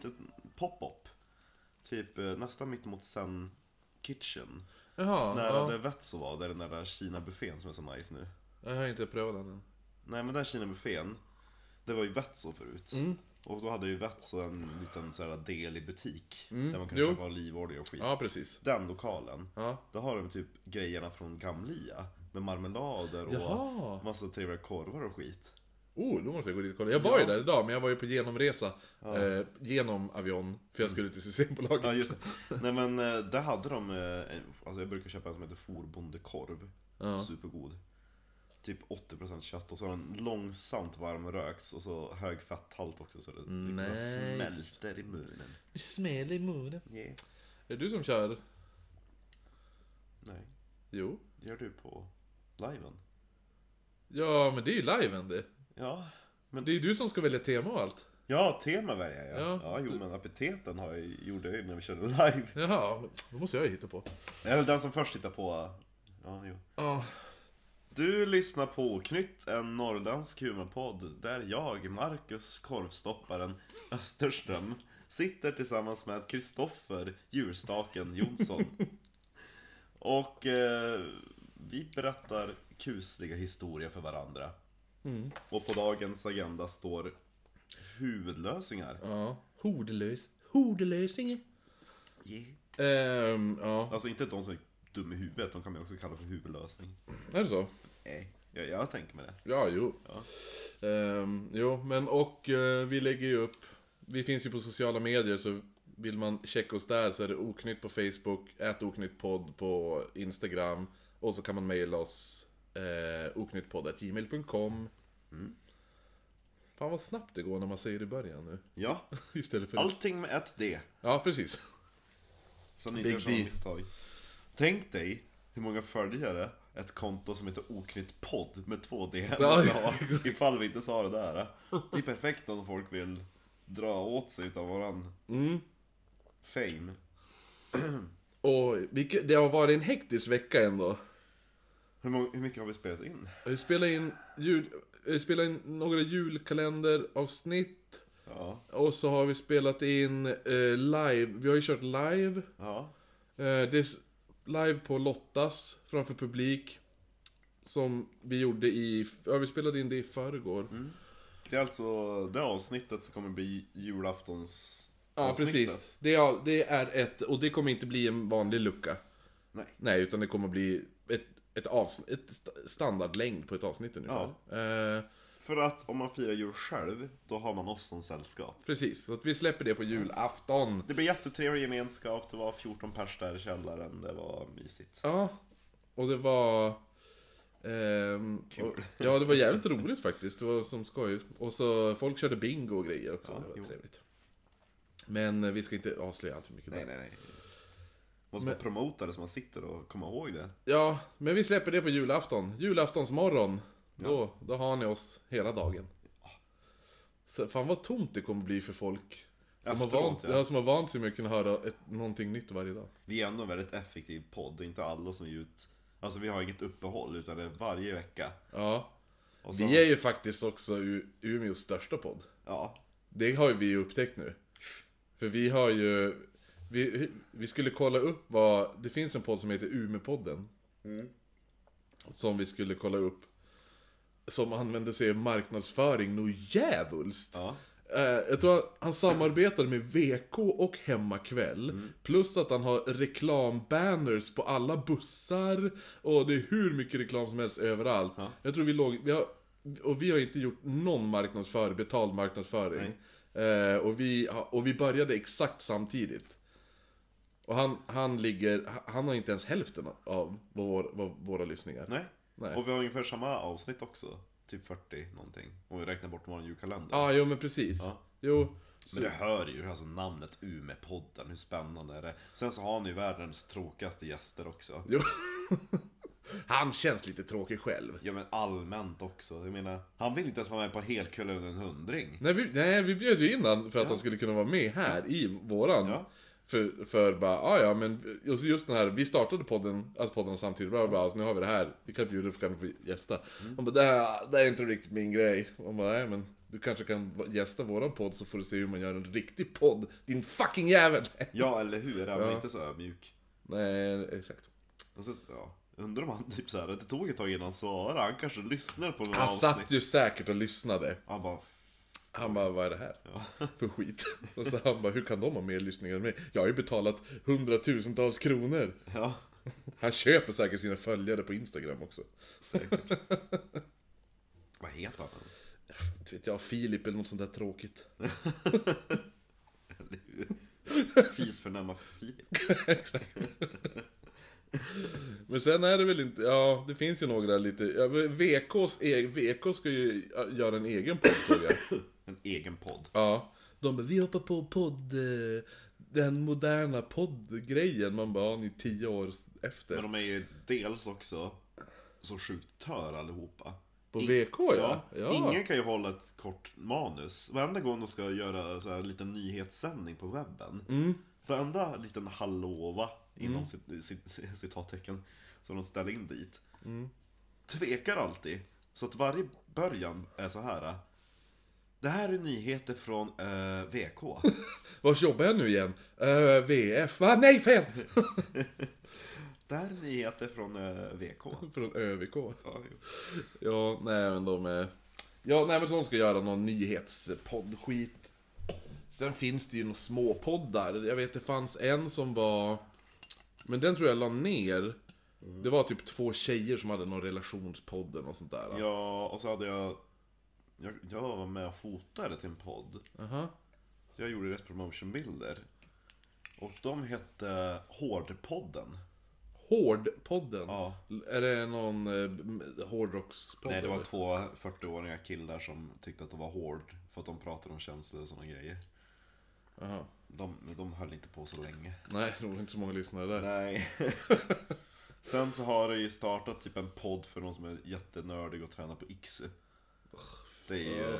bredvid. Idag? Ja men de har lite pop-up. Typ eh, nästan mittemot Sen Kitchen. Jaha, Nära ja. där Vetso var, där den där Kina-buffén som är så nice nu. Jag har inte prövat den än. Nej men den Kina-buffén, det var ju Vetso förut. Mm. Och då hade ju Vetso en liten så här del i butik. Där man kunde Mm. Jo. köpa olivolja och skit. Ja, precis. Den lokalen, Ja. då har de typ grejerna från Gamlia. Med marmelader och Jaha. massa trevliga korvar och skit. Oh, då måste jag gå dit och kolla. Jag var ju Ja. där idag, men jag var ju på genomresa. Eh, genom Avion, för jag skulle till Systembolaget. Ja just det. Nej men eh, där hade de, eh, alltså jag brukar köpa en som heter Forbondekorv. Ja. Supergod. Typ 80% kött och så har den långsamt varmrökts och så hög fetthalt också så det liksom Nice. smälter i munnen. Det smäller i munnen. Yeah. Är det du som kör? Nej, Jo. det gör du på liven. Ja, men det är ju liven det. Ja, men Det är ju du som ska välja tema och allt. Ja, tema väljer jag. Ja. Ja, jo men apetiten har jag, gjorde jag ju när vi körde live. Jaha, då måste jag ju hitta på. Jag är väl den som först hittar på... Ja, jo. Ja, Du lyssnar på Knytt, en norrländsk humorpodd där jag, Marcus Korvstopparen Österström, sitter tillsammans med Kristoffer Djurstaken Jonsson. Och eh, vi berättar kusliga historier för varandra. Och på dagens agenda står huvudlösningar. ja. Hodelös. Hodelösing. Ehm, ja. Alltså inte de som är dum i huvudet, de kan man också kalla för huvudlösning. Är det så? Nej, jag, jag tänker med det. Ja, jo. Ja. Ehm, jo, men och eh, vi lägger ju upp, vi finns ju på sociala medier så vill man checka oss där så är det oknytt på Facebook, ät oknyttpodd på Instagram och så kan man mejla oss eh, oknyttpodd.gmail.com Mm. Fan vad snabbt det går när man säger det i början nu. Ja, Istället för... allting med ett D. Ja, precis. Så ni Big gör D. misstag. Tänk dig hur många följare ett konto som heter Oknytt podd med två D måste ha ifall vi inte sa det där. Det är perfekt om folk vill dra åt sig utav våran Mm. fame. Och det har varit en hektisk vecka ändå. Hur, många, hur mycket har vi spelat in? Vi spelar in, jul, vi spelar in några julkalenderavsnitt. Ja, Och så har vi spelat in eh, live, vi har ju kört live. ja, Eh, det är live på Lottas framför publik. Som vi gjorde i, ja vi spelade in det i förrgår. Det är alltså det avsnittet som kommer bli julaftons Ja avsnittet. precis. Det är, det är ett, och det kommer inte bli en vanlig lucka. Nej. Nej, utan det kommer bli ett, ett, avsnitt, ett st- standardlängd på ett avsnitt ungefär. Eh, För att om man firar jul själv, då har man oss som sällskap. precis, så att vi släpper det på julafton. Det blir jättetrevlig gemenskap, det var 14 pers där i källaren, det var mysigt. Ja, och det var... ehm, och, ja, det var jävligt roligt faktiskt. Det var som skoj. Och så folk körde bingo och grejer också. Ja, det var jo. trevligt. Men vi ska inte avslöja allt för mycket Nej, där. nej, nej. Måste man promota det så man sitter och kommer ihåg det. Ja, men vi släpper det på julafton. Julaftonsmorgon. Då, då har ni oss hela dagen. Så, fan vad tomt det kommer bli för folk. Som, har, vant, ja. ja. som har vant sig med att kunna höra ett, någonting nytt varje dag. Vi är ändå en väldigt effektiv podd, det är inte alla som ger ut... Alltså vi har inget uppehåll, utan det är varje vecka. Ja. Och så, Vi är ju faktiskt också Umeås största podd. Ja, Det har ju vi upptäckt nu. För vi har ju... Vi, vi skulle kolla upp vad... Det finns en podd som heter Umepodden. Som vi skulle kolla upp. Som använder sig av marknadsföring nog djävulskt. ja. Eh, jag tror han, han samarbetar med VK och Hemmakväll. Plus att han har reklambanners på alla bussar. Och det är hur mycket reklam som helst överallt. Jag tror vi låg... Vi har, och vi har inte gjort någon marknadsföring, betald marknadsföring. Eh, och, vi, och vi började exakt samtidigt. Och han, han ligger... Han har inte ens hälften av vår, vad våra lyssningar. Nej. Nej. Och vi har ungefär samma avsnitt också. Typ 40 någonting. Om vi räknar bort vår julkalender. Ja, ah, jo men precis. Ja. Jo. Men det hör ju, alltså namnet Umepodden, hur spännande är det? Sen så har ni världens tråkigaste gäster också. Jo. Han känns lite tråkig själv. Ja men allmänt också, jag menar, han vill inte ens vara med på helkvällen under en hundring. Nej vi, nej, vi bjöd ju in han för att han skulle kunna vara med här i våran. Ja. För, för bara, ah, ja men just, just den här, vi startade podden, alltså podden samtidigt, bla bla, bla så nu har vi det här, vi kan bjuda för kan vi gästa. Han bara, det här, det här är inte riktigt min grej. Han bara, nej men Du kanske kan gästa våran podd så får du se hur man gör en riktig podd. Din fucking jävel! Ja, eller hur? Är man Ja. inte så ödmjuk? Nej, exakt. Alltså, ja. Undrar om han typ så här, det tog ett tag innan han svarade. Han kanske lyssnar på några Han avsnitt. satt ju säkert och lyssnade. Han bara, Han bara, vad är det här? För skit. Och så han bara, hur kan de ha mer lyssningar än mig? Jag har ju betalat hundratusentals kronor. ja, Han köper säkert sina följare på Instagram också. säkert. Vad heter han ens? Inte vet jag, Filip eller något sånt där tråkigt. Eller hur? Fis Filip. Men sen är det väl inte, ja det finns ju några lite, ja, VKs, e- VK ska ju göra en egen podd tror jag. En egen podd. Ja. De bara, vi hoppar på podd, eh, den moderna poddgrejen. Man bara, ja, ni är tio år efter. Men de är ju dels också så sjukt tör allihopa. På VK ja. ja. Ingen kan ju hålla ett kort manus. Varenda gång de ska göra så här en liten nyhetssändning på webben. Mm. Varenda liten hallåva, inom cit, cit, citattecken, som de ställer in dit. Mm. Tvekar alltid. Så att varje början är så här. Det här är nyheter från eh, VK. Vars jobbar jag nu igen? Uh, VF, va? Nej fel! Det här är nyheter från eh, VK. Från ÖVK. Ja, nej men de är... Ja, nej men så de ska göra någon nyhetspodd-skit. Sen finns det ju några småpoddar. Jag vet det fanns en som var... Men den tror jag la ner. Det var typ två tjejer som hade någon relationspodd och sånt där. ja, och så hade jag... Jag, jag var med och fotade till en podd. Aha. Så jag gjorde rätt promotionbilder. Och de hette Hårdpodden. Hårdpodden. Ja. Är det någon eh, hårdrockspodd? Nej, det var eller? två 40-åriga killar som tyckte att de var hård. För att de pratade om känslor och sådana grejer. Aha. De, de höll inte på så länge. Nej, det var inte så många lyssnare där. Nej. Sen så har det ju startat typ en podd för de som är jättenördiga och tränar på Iksu. Det är ju...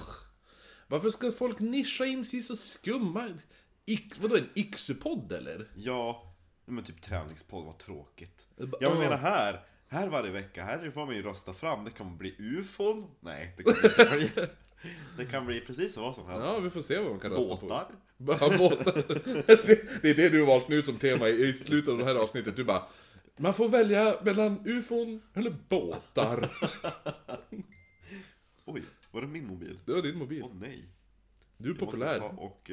Varför ska folk nischa in sig så skumma... Ik, vadå, en Iksu-podd eller? Ja, men typ träningspodd, vad tråkigt. Jag menar här, här varje vecka, här får man ju rösta fram. Det kan bli ufon. Nej, det kan inte bli. Det kan bli precis vad som helst. Ja, vi får se vad man kan rösta på. Båtar. Ja, båtar. Det, är det du har valt nu som tema i i slutet av det här avsnittet. Du bara... Man får välja mellan ufon eller båtar. Var det min mobil? Det var din mobil. Åh nej. Du är Jag måste populär. ta och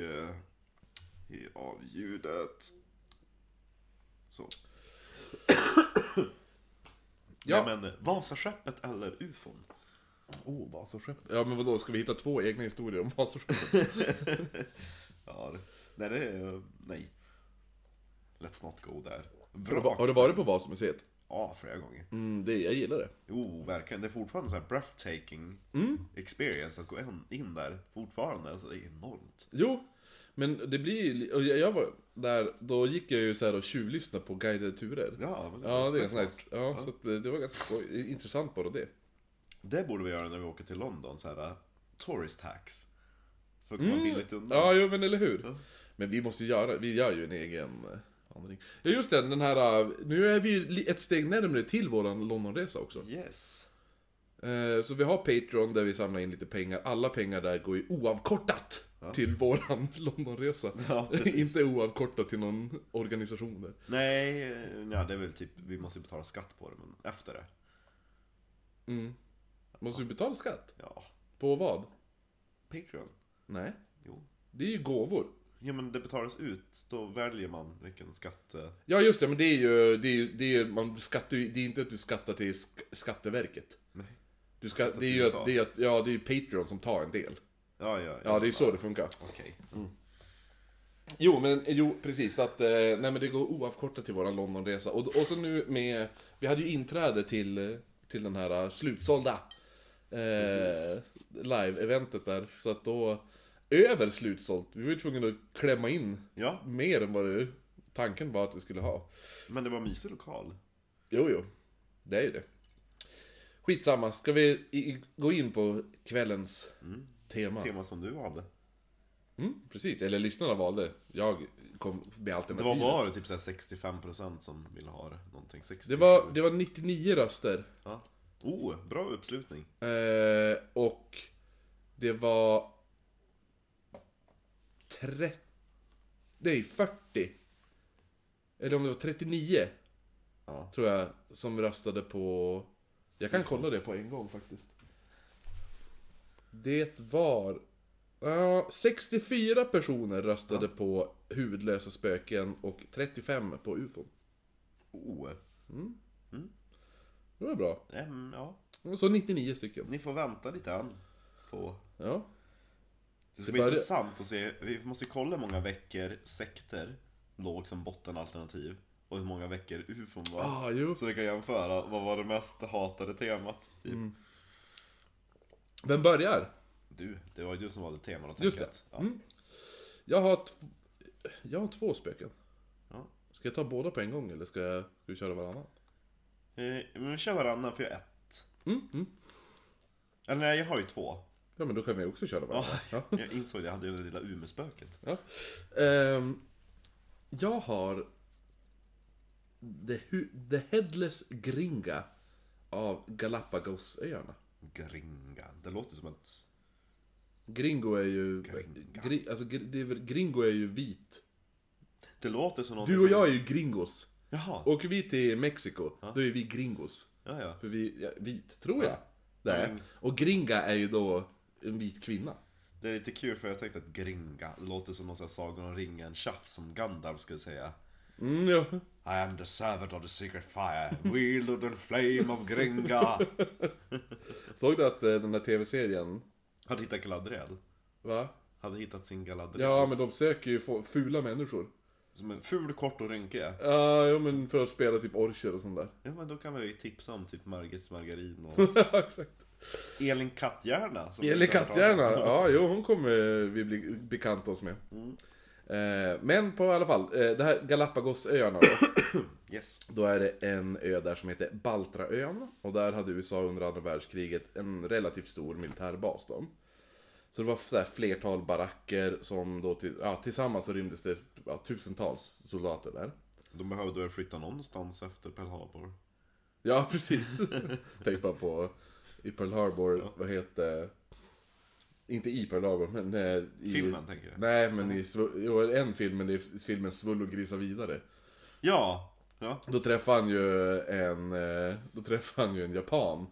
ge av ljudet. Så. Ja. Nej, men eh, Vasaskeppet eller ufon? Oh, Vasaskeppet. Ja, men vadå, ska vi hitta två egna historier om Vasaskeppet? Ja, det, nej, det är... Nej. Let's not go there. Har du, va- har du varit på Vasamuseet? Ja, flera gånger. Mm, det, jag gillar det. Jo, verkligen. Det är fortfarande så här breathtaking Mm. experience att gå in, där. Fortfarande, alltså det är enormt. Jo, men det blir li- och jag, var där, då gick jag ju så här och tjuvlyssnade på guidade turer. Ja, men Ja, det är sån här, smart. ja, så att det var ganska skoj, intressant bara det. Det borde vi göra när vi åker till London, så här uh, tourist hacks. För att komma billigt undan. Mm. Ja, jo men eller hur. Ja. Men vi måste ju göra, vi gör ju en egen eh, vandring. Ja just det, den här, nu är vi ju ett steg närmare till våran Londonresa också. Yes. Eh, Så vi har Patreon där vi samlar in lite pengar. Alla pengar där går ju oavkortat till våran Londonresa. Ja. Inte oavkortat till någon organisation där. Nej, eh, ja, det är väl typ, vi måste betala skatt på det, men efter det. Mm. Måste du betala skatt? Ja, På vad? Patreon. Nej. Jo. Det är ju gåvor. Ja men det betalas ut, då väljer man vilken skatt... eh, Ja just det, men det är ju, det är, ju- det är, man skattar ju, det är inte att du skattar till sk- Skatteverket. Nej. Du ska, Skattar det är till ju USA. att, det är att, ja det är ju Patreon som tar en del. Ja, ja, Ja, det är så det funkar. Okej. Jo, men jo, precis. Så att, eh, nej men det går oavkortat till våran Londonresa. Och, och så nu med, vi hade ju inträde till, eh, till den här eh, slutsålda eh, Precis. live-eventet där. Så att då, över slutsålt. Vi var ju tvungna att klämma in Ja, mer än vad det, tanken var att vi skulle ha. men det var mysig lokal. Jo, jo. Det är ju det. Skitsamma, ska vi i, gå in på kvällens tema? Tema som du hade. Mm, precis, eller lyssnarna valde. Jag kom med Det alternativet. var bara typ så här 65% som ville ha det. Någonting. 60, Det var, det var 99 röster. Ja. Oh, bra uppslutning. Eh, och det var 30... Nej, 40. Eller om det var 39. Ja. Tror jag, som röstade på... Jag kan kolla det på en gång faktiskt. Det var... Ja, 64 personer röstade på huvudlösa spöken och 35 på ufon. Oh. Det var bra. Ehm, ja. Så 99 stycken. Ni får vänta lite än. På... Ja. Det ska bli börjar- intressant att se. Vi måste kolla hur många veckor sekter låg som bottenalternativ. Och hur många veckor ufon var. Ah, jo. Så vi kan jämföra. Vad var det mest hatade temat? Typ. Mm. Vem börjar? Du, det var ju du som valde teman och Just tänket. det. Mm. Jag har, jag har två spöken. Ja. Ska jag ta båda på en gång eller ska, jag, ska vi köra varannan? Eh, men vi kör varannan för jag har ett. Mm, mm. Eller nej, jag har ju två. Ja men då kan vi också köra varannan. Ja. Jag insåg det, jag hade ju det lilla Umeåspöket. Ja. Ehm, jag har The, The Headless Gringa av Galapagosöarna. Gringa. Det låter som ett... Gringo är ju... Gringa. Gri, alltså, det är väl, gringo är ju vit. Det låter som något Du och jag är ju gringos. Jaha. Åker vi till Mexiko, då är vi gringos. Ja, ja. För vi, ja, vit, tror jag. Det är. Mm. Och gringa är ju då en vit kvinna. Det är lite kul för jag tänkte att Gringa låter som någon sån här Sagan om ringen tjafs som Gandalf skulle säga. Mm, ja. I am the servant of the secret fire, wield the flame of Gringa. Såg du att eh, den där tv-serien, Hade hittat Galadriel. va? Hade hittat sin Galadriel. Ja, men de söker ju fula människor. Som en ful, kort och rynkig. Ja, jo, men för att spela typ orcher och sånt där. Ja men då kan vi ju tipsa om typ Margit Margarin och Ja, exakt. Elin Katthjärna. som Eli vi pratar om. Katthjärna, ja, jo, hon kommer vi bli bekanta oss med. Eh, men på alla fall, eh, det här Galapagosöarna då. Yes. Då är det en ö där som heter Baltraön. Och där hade USA under andra världskriget en relativt stor militärbas då. Så det var så här flertal baracker som då till, ja, tillsammans så rymdes det ja, tusentals soldater där. De behövde väl flytta någonstans efter Pearl Harbor. Ja, precis. Tänk bara på i Pearl Harbor, vad heter... Inte i Pearl Harbor, men... eh, I, Filmen tänker jag. Nej, men i Svu- jo, en film, men det är filmen Svull och grisa vidare. Ja. Ja. Då träffade han ju en, eh, då träffade han ju en japan.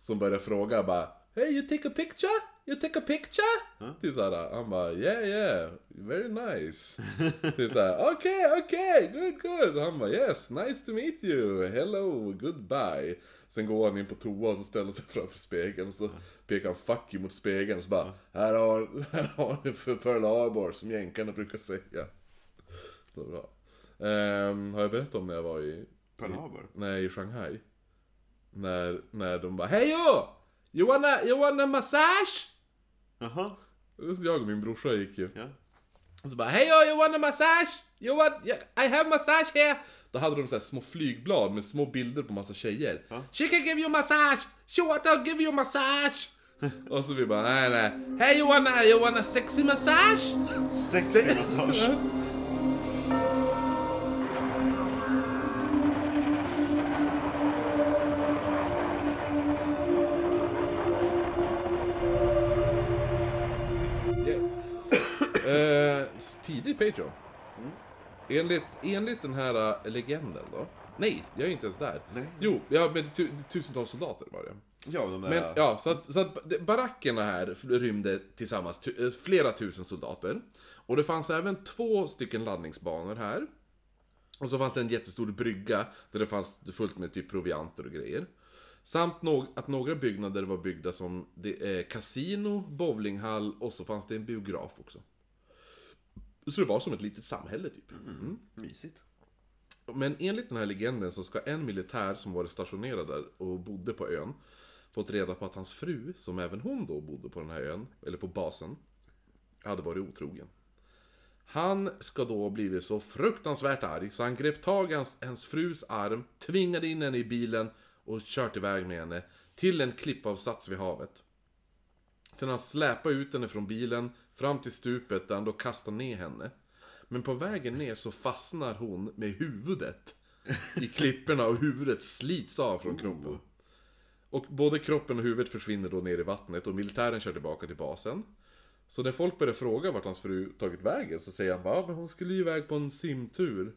Som började fråga bara Hey you take a picture? You take a picture? Typ såhär, han bara yeah yeah, very nice. typ såhär, okej okej, good good. Han bara yes, nice to meet you, hello, goodbye. Sen går han in på toa och så ställer sig framför spegeln och så pekar han fuck you mot spegeln och så bara här har, här har ni för Pearl Harbor som jänkarna brukar säga. Så bra. Ehm, har jag berättat om när jag var i Pearl Harbor. Nej, i Shanghai. När, när de bara Hej yo! You wanna, you wanna massage? Jaha. Jag och min brorsa gick ju. Ja. Och så bara Hej yo, you wanna massage? You want, I have massage here! Då hade de så små flygblad med små bilder på massa tjejer. She can give you massage! She want to give you massage! och så vi bara nej nej. Hey you wanna, you wanna sexy massage? Sexig massage. tidig Patreon. Enligt, enligt den här äh, legenden då. Nej, jag är inte ens där. Nej. Jo, ja, men tu, tusentals soldater var det. Ja, de där... Men ja, så att, så att barackerna här rymde tillsammans tu, eh, flera tusen soldater. Och det fanns även två stycken laddningsbanor här. Och så fanns det en jättestor brygga där det fanns fullt med typ provianter och grejer. Samt nå- att några byggnader var byggda som det, eh, kasino, bowlinghall och så fanns det en biograf också. Så det var som ett litet samhälle typ. Mm. Mysigt. Men enligt den här legenden så ska en militär som varit stationerad där och bodde på ön fått reda på att hans fru, som även hon då bodde på den här ön, eller på basen, hade varit otrogen. Han ska då ha blivit så fruktansvärt arg så han grep tag i hans, hans frus arm, tvingade in henne i bilen och kört iväg med henne till en klippavsats vid havet. Sen han släpade ut henne från bilen fram till stupet där han då kastar ner henne. Men på vägen ner så fastnar hon med huvudet i klipporna och huvudet slits av från kroppen. Och både kroppen och huvudet försvinner då ner i vattnet och militären kör tillbaka till basen. Så när folk börjar fråga vart hans fru tagit vägen så säger han bara "Ja, men hon skulle ju iväg på en simtur.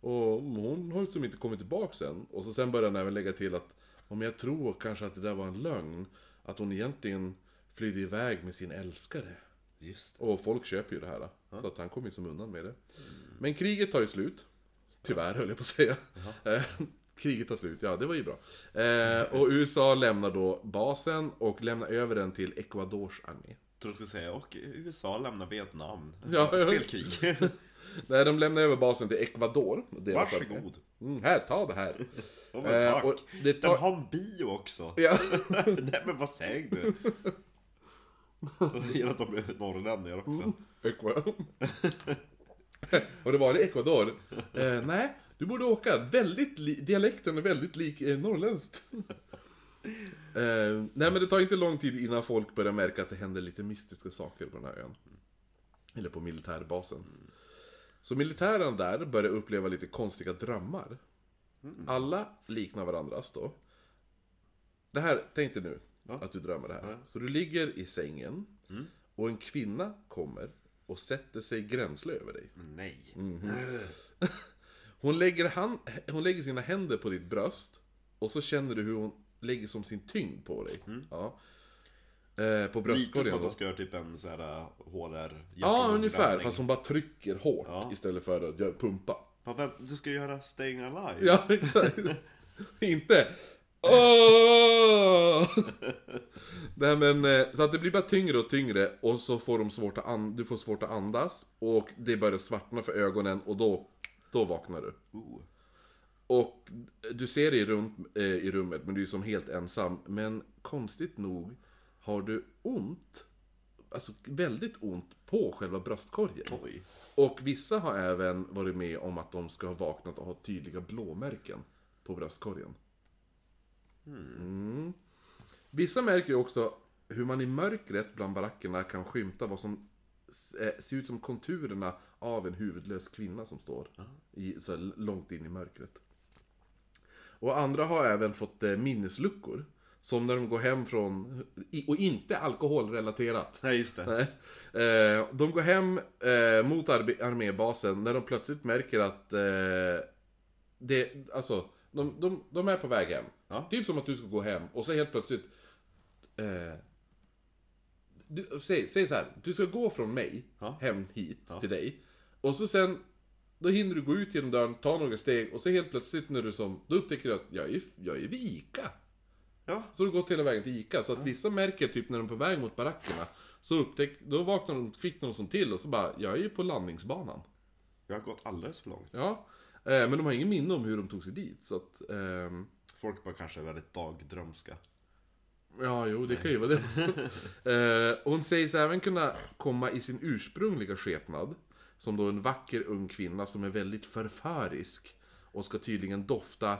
Och hon har ju som inte kommit tillbaka än. Och så sen börjar han även lägga till att om jag tror kanske att det där var en lögn. Att hon egentligen flydde iväg med sin älskare. Just Och folk köper ju det här. Så att han kommer ju som undan med det. Men kriget tar ju slut. Tyvärr höll jag på att säga. Eh, kriget tar slut, ja det var ju bra. Eh, och USA lämnar då basen och lämnar över den till Ecuadors armé. Trodde du skulle säga, och USA lämnar Vietnam. Ja, ja. Fel krig. Nej, de lämnar över basen till Ecuador. Varsågod. Mm, här, ta det här. Oh, men Eh, tack. och det Den tar... har en bio också. Ja. Nej men vad säger du? Jag gillar att de är norrlänningar också. Ecuador. Har du varit i Ecuador? Eh, nej, du borde åka. Väldigt li- dialekten är väldigt lik eh, norrländskt. eh, nej men det tar inte lång tid innan folk börjar märka att det händer lite mystiska saker på den här ön. Eller på militärbasen. Så militären där börjar uppleva lite konstiga drömmar. Alla liknar varandras då. Det här, tänk dig nu att du drömmer det här. Så du ligger i sängen och en kvinna kommer och sätter sig gränsle över dig. Nej. Hon lägger, hand, hon lägger sina händer på ditt bröst och så känner du hur hon lägger som sin tyngd på dig. Ja. Eh, på Lite som bröstkorgen att de ska göra typ en sån här HR Ja, ungefär. Fast hon bara trycker hårt Ja. istället för att pumpa. Ja, du ska göra Staying Alive? Ja, exakt. Inte Åh! Nej men, eh, så att det blir bara tyngre och tyngre och så får de svårt att an- du får svårt att andas och det börjar svartna för ögonen och då, då vaknar du. Oh. Och du ser dig runt eh, i rummet men du är som helt ensam. Men konstigt nog har du ont, alltså väldigt ont på själva bröstkorgen. Oj. Och vissa har även varit med om att de ska ha vaknat och ha tydliga blåmärken på bröstkorgen. Mm. Vissa märker ju också hur man i mörkret bland barackerna kan skymta vad som eh, ser ut som konturerna av en huvudlös kvinna som står i, så långt in i mörkret. Och andra har även fått eh, minnesluckor. Som när de går hem från, och inte alkoholrelaterat. Nej, just det. Nej. Eh, de går hem mot armébasen när de plötsligt märker att det, alltså, de, de, de är på väg hem. Ja. Typ som att du ska gå hem och så helt plötsligt eh, du, säg, säg så här, du ska gå från mig Ja. hem hit till dig. Och så sen, då hinner du gå ut genom dörren, ta några steg och så helt plötsligt när du som, då upptäcker du att jag är, jag är vid Ica. Ja. Så du gått hela vägen till Ica, så att vissa märker typ när de är på väg mot barackerna Så upptäck, då vaknar de kvickt någon som till och så bara, jag är ju på landningsbanan Jag har gått alldeles för långt. Ja, men de har ingen minne om hur de tog sig dit så att, ehm, Folk bara kanske är väldigt dagdrömska. Ja, jo, det kan ju vara det också. eh, hon sägs även kunna komma i sin ursprungliga skepnad. Som då en vacker ung kvinna som är väldigt förförisk. Och ska tydligen dofta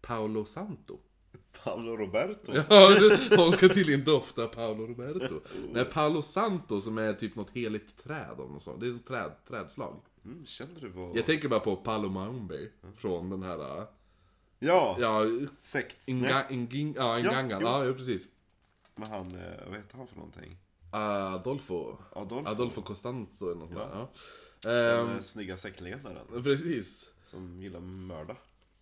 Paolo Santo. Paolo Roberto? Ja, hon ska tydligen dofta Paolo Roberto. Nej, Paolo Santo som är typ något heligt träd av något sånt. Det är ett träd, trädslag. Mm, kände du vad... Jag tänker bara på Palo Maumbe från den här... äh, Ja! Ja, Sekt. Inga, inging, ja, Ingangan. Ja, ja, precis. Men han, eh, vad heter han för någonting? Adolfo. Adolfo. Adolfo Costanzo eller något sånt där. Ja. Den Ehm, eh, snygga sektledaren. precis. Som gillar mörda.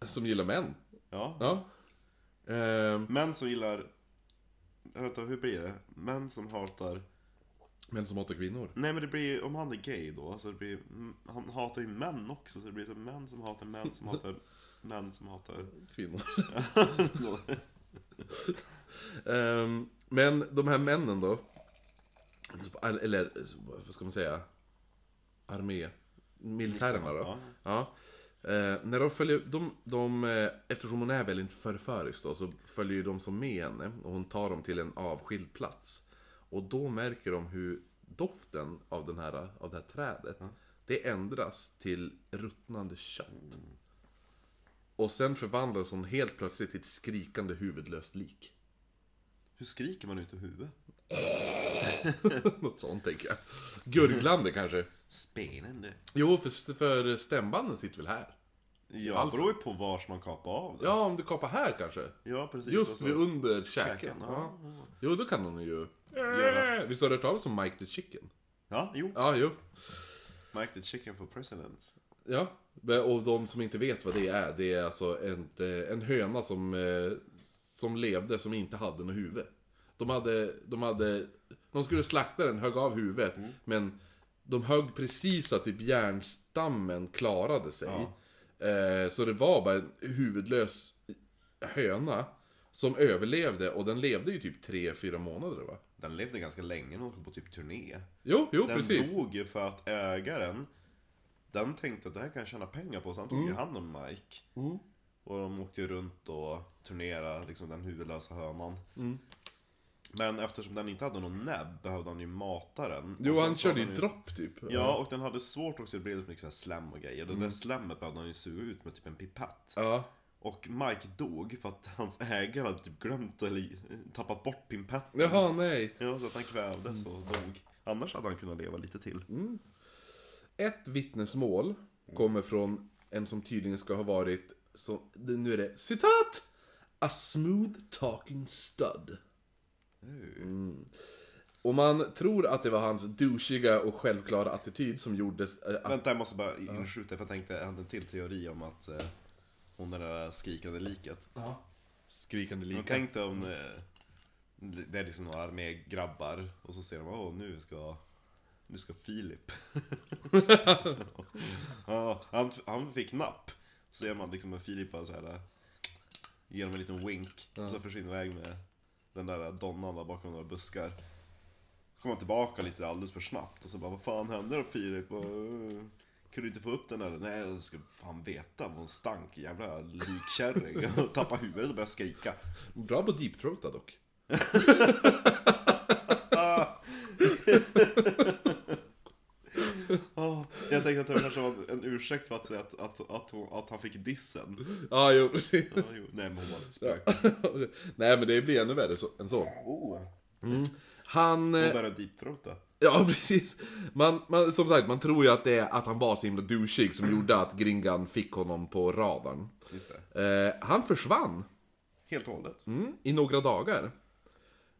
Som gillar män. Ja. Ja. Ehm, Män som gillar... Inte, hur blir det? Män som hatar... män som hatar kvinnor. Nej men det blir om han är gay då, så det blir... mm, Han hatar ju män också, så det blir så män som hatar män som hatar män som hatar... Kvinnor. Ehm, men de här männen då. Eller, vad ska man säga? Armé. Militärerna då. Ja. Eh, när de följer, de, de, eh, eftersom hon är väldigt förförisk då, så följer ju de som med henne och hon tar dem till en avskild plats. Och då märker de hur doften av, den här, av det här trädet, det ändras till ruttnande kött. Och sen förvandlas hon helt plötsligt till ett skrikande huvudlöst lik. Hur skriker man ut ur huvudet? Något sånt tänker jag. Gurglande kanske. Spännande. Jo, för, för stämbanden sitter väl här? Ja, Alltså. beror ju på vars man kapar av det. Ja, om du kapar här kanske? Ja, precis. Just Och så- vid under käken. Käken, Ja. ja. Jo, då kan hon ju... Göra. Visst har du hört talas om Mike the Chicken? Ja, jo. Ja, jo. Mike the Chicken for President. Ja, och de som inte vet vad det är, det är alltså en, eh, en höna som, eh, som levde som inte hade något huvud. De hade, de hade, de skulle slakta den, högg av huvudet, men de högg precis så att typ järnstammen klarade sig. Eh, så det var bara en huvudlös höna som överlevde, och den levde ju typ 3-4 månader va? Den levde ganska länge, den åkte på typ turné. Jo, jo Den precis. dog ju för att ägaren, den tänkte att det här kan jag tjäna pengar på, så han tog Mm. ju hand om Mike. Och de åkte ju runt och turnerade, liksom den huvudlösa hönan. Mm. Men eftersom den inte hade någon näbb behövde han ju mata den. Jo, han körde ju dropp typ. Ja, och den hade svårt också, det blev mycket så här slem och grejer. Det Mm. där slemmet behövde han ju suga ut med typ en pipett. Ja. Och Mike dog för att hans ägare hade typ glömt eller tappat bort pipetten. Jaha, nej. Ja, så att han kvävdes och dog. Annars hade han kunnat leva lite till. Mm. Ett vittnesmål kommer från en som tydligen ska ha varit, så, nu är det citat! A smooth talking stud. Mm. Och man tror att det var hans douchiga och självklara attityd som gjorde äh, att... Vänta, jag måste bara inskjuta för jag tänkte, jag hade en till teori om att eh, hon den där skrikande liket. Skrikande Jag lika. tänkte om eh, det är liksom några armégrabbar och så ser de, åh nu ska nu ska Filip. ja, han, han fick napp. Så ser man liksom att Filip bara så här eh, ger dem en liten wink. Och så försvinner iväg med den där donnan där bakom några buskar. Så kommer han tillbaka lite alldeles för snabbt och så bara, vad fan hände då Filip? Och, kunde du inte få upp den eller? Nej, jag ska fan veta vad hon stank, jävla likkärring. Och tappa huvudet och börja skrika. Bra på deepthroata dock. Ja, jag tänkte att det kanske var en ursäkt för att säga att, att, att, hon, att han fick dissen. Ja, jo. Ja, jo, nej men hon var ett spöke. Nej, men det blir ännu värre så, än så. Oh. Han... eh, Och där är deepthroata. Ja, precis. Man, man, som sagt, man tror ju att det är att han var så himla douchig som gjorde att Gringan fick honom på radarn. Just det. Eh, han försvann Helt och hållet. mm, i några dagar.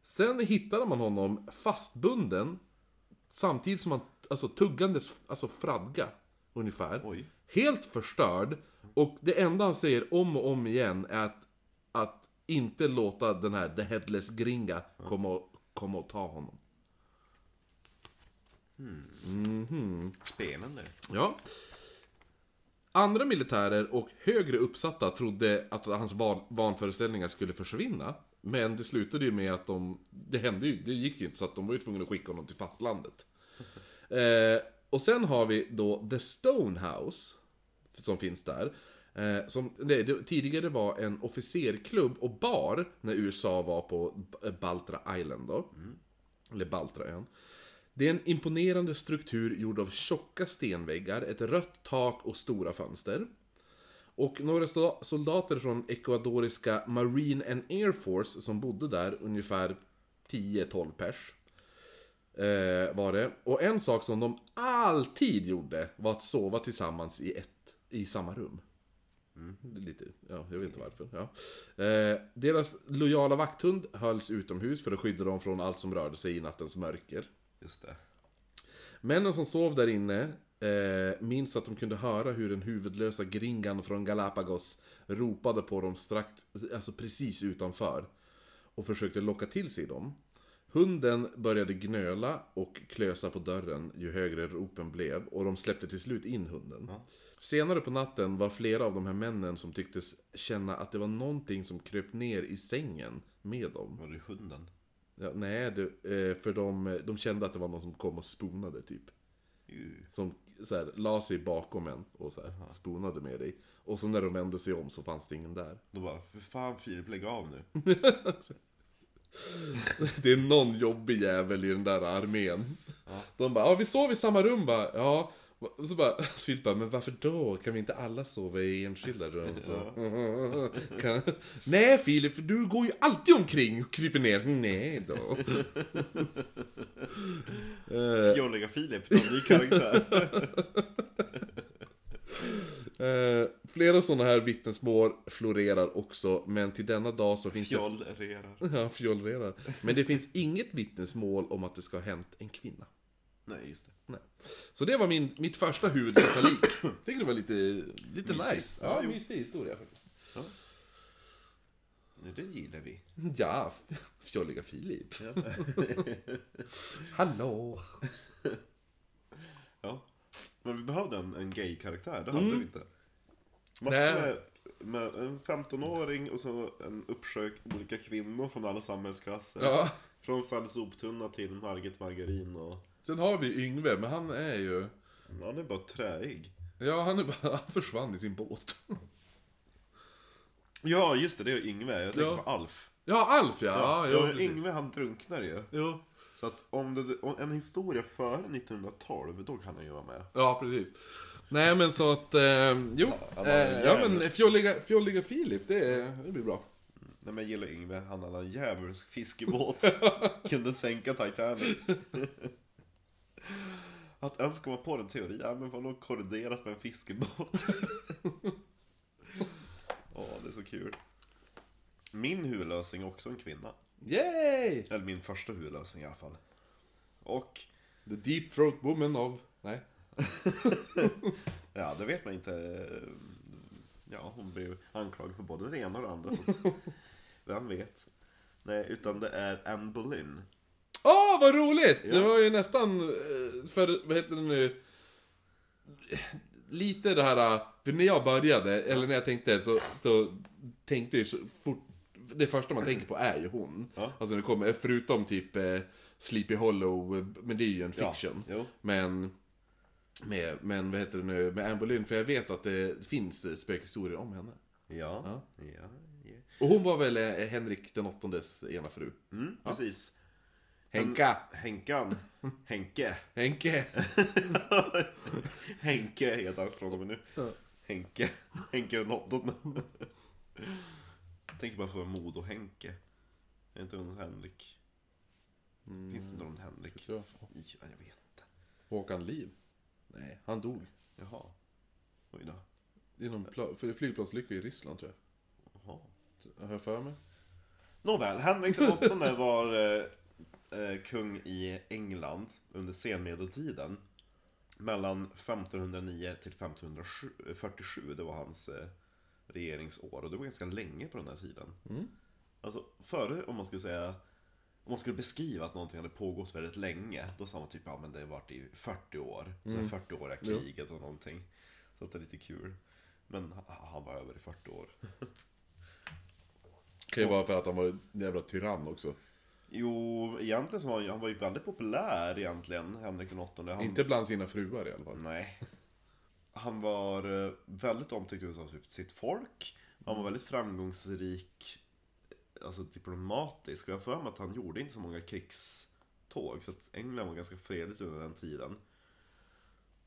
Sen hittade man honom fastbunden samtidigt som han alltså, tuggandes alltså, fradga, ungefär. Oj. Helt förstörd. Och det enda han säger om och om igen är att, att inte låta den här The Headless Gringa komma och, komma och ta honom. Spännande. Ja. Andra militärer och högre uppsatta trodde att hans van- vanföreställningar skulle försvinna. Men det slutade ju med att de... Det hände ju, det gick ju inte så att de var ju tvungna att skicka honom till fastlandet. Eh, och sen har vi då The Stonehouse, som finns där. Eh, som det, det, tidigare var en officerklubb och bar när USA var på B- Baltra Island då. Eller Baltraön. Det är en imponerande struktur gjord av tjocka stenväggar, ett rött tak och stora fönster. Och några soldater från ecuadoriska Marine and Air Force som bodde där, ungefär 10-12 pers. Eh, var det. Och en sak som de alltid gjorde var att sova tillsammans i, ett, i samma rum. Är Lite, ja, jag vet inte varför. Ja. Eh, deras lojala vakthund hölls utomhus för att skydda dem från allt som rörde sig i nattens mörker. Just det. Männen som sov där inne eh, minns att de kunde höra hur den huvudlösa gringan från Galapagos ropade på dem strax, alltså precis utanför. Och försökte locka till sig dem. Hunden började gnöla och klösa på dörren ju högre ropen blev och de släppte till slut in hunden. Senare på natten var flera av de här männen som tycktes känna att det var någonting som kröp ner i sängen med dem. Var det hunden? Ja, nej, det, eh, för de, de kände att det var någon som kom och sponade typ. Ju. Som så här, la sig bakom en och så här, sponade med dig. Och så när de vände sig om så fanns det ingen där. Då bara, för fan Filip lägg av nu. Det är någon jobbig jävel i den där armén. De bara, ja vi sov i samma rum va? Ja. Och så bara, Filip bara, men varför då? Kan vi inte alla sova i enskilda rum? Så. Kan... Nej Filip, för du går ju alltid omkring och kryper ner. Nej då. Fjolliga Filip, en ny karaktär. Flera sådana här vittnesmål florerar också, men till denna dag så finns Fjollrerar. det... Ja, fjollrerar. Men det finns inget vittnesmål om att det ska ha hänt en kvinna. Nej, just det. Nej. Så det var min, mitt första huvudlösa lik. Tycker det var lite, lite nice. Ja, Ja, mysig historia faktiskt. Nej, det gillar vi. Ja, fjolliga Filip. Ja. Hallå! ja. Men vi behövde en, en gay-karaktär, det hade vi inte. Massor med, med en 15-åring och så en uppsjö olika kvinnor från alla samhällsklasser. Ja. Från Sally Soptunna till Margit Margarin och... Sen har vi Yngve, men han är ju... Han är bara träig. Ja, han, är bara, han försvann i sin båt. Ja, just det, det är Yngve. Jag tänker Ja. på Alf. Ja, Alf ja! Ja, Ja, ja, precis. Yngve han drunknar ju. Jo. Så att om det, om en historia före 1912, då kan han ju vara med. Ja, precis. Nej men så att, eh, jo. Eh, ja men fjolliga, fjolliga Filip, det, det blir bra. Nej men jag gillar Yngve, han hade en djävulsk fiskebåt. Kunde sänka Titanic. Att ens komma på den teorin, ja men vadå korroderat med en fiskebåt? Åh, det är så kul. Min huvudlösning är också en kvinna. Yay! Eller min första huvudlösning i alla fall. Och, The Deep Throat Woman of... Nej. ja det vet man inte. Ja, hon blev anklagad för både det ena och det andra. Vem vet? Nej, utan det är Anne Boleyn. Åh, vad roligt! Ja. Det var ju nästan, eh, för, vad heter det nu? Lite det här, eh, för när jag började, eller när jag tänkte så, så tänkte jag så fort, det första man tänker på är ju hon. Ja. Alltså det kommer, förutom typ eh, Sleepy Hollow, men det är ju en Ja, fiction. jo. Men, med, men vad heter det nu, med Anne Boleyn, för jag vet att det finns spökhistorier om henne. Ja, Ja. ja, ja. Och hon var väl eh, Henrik den åttondes ena fru? Mm, precis. Henka! Henkan. Henke. Henke! Henke heter han från och med nu. Henke. Henke den åttonde. Tänk bara på Modo-Henke. Är inte någon Henrik? Finns det inte någon Henrik? Så. Ja, jag vet inte. Håkan Liv? Nej, han dog. Jaha. Oj då. I någon pla- för flygplansolycka i Ryssland tror Jaha. jag. Har jag för mig. Nåväl, Henrik åttonde var eh, eh, kung i England under senmedeltiden. Mellan 1509 till 1547, det var hans eh, regeringsår. Och det var ganska länge på den här tiden. Alltså före, om man skulle säga, om man skulle beskriva att någonting hade pågått väldigt länge, då sa man typ ja men det har varit i 40 år. Så mm. 40-åriga kriget och någonting. Så att det är lite kul. Men han- var över i 40 år. Kan ju vara för att han var en jävla tyrann också. Jo, egentligen så var han, han var ju väldigt populär egentligen, Henrik den åttonde. Han, Inte bland sina fruar i alla fall. Nej. Han var eh, väldigt omtyckt av sitt folk. Han var väldigt framgångsrik, alltså diplomatisk. Jag har för mig att han gjorde inte så många krigståg. Så att England var ganska fredligt under den tiden.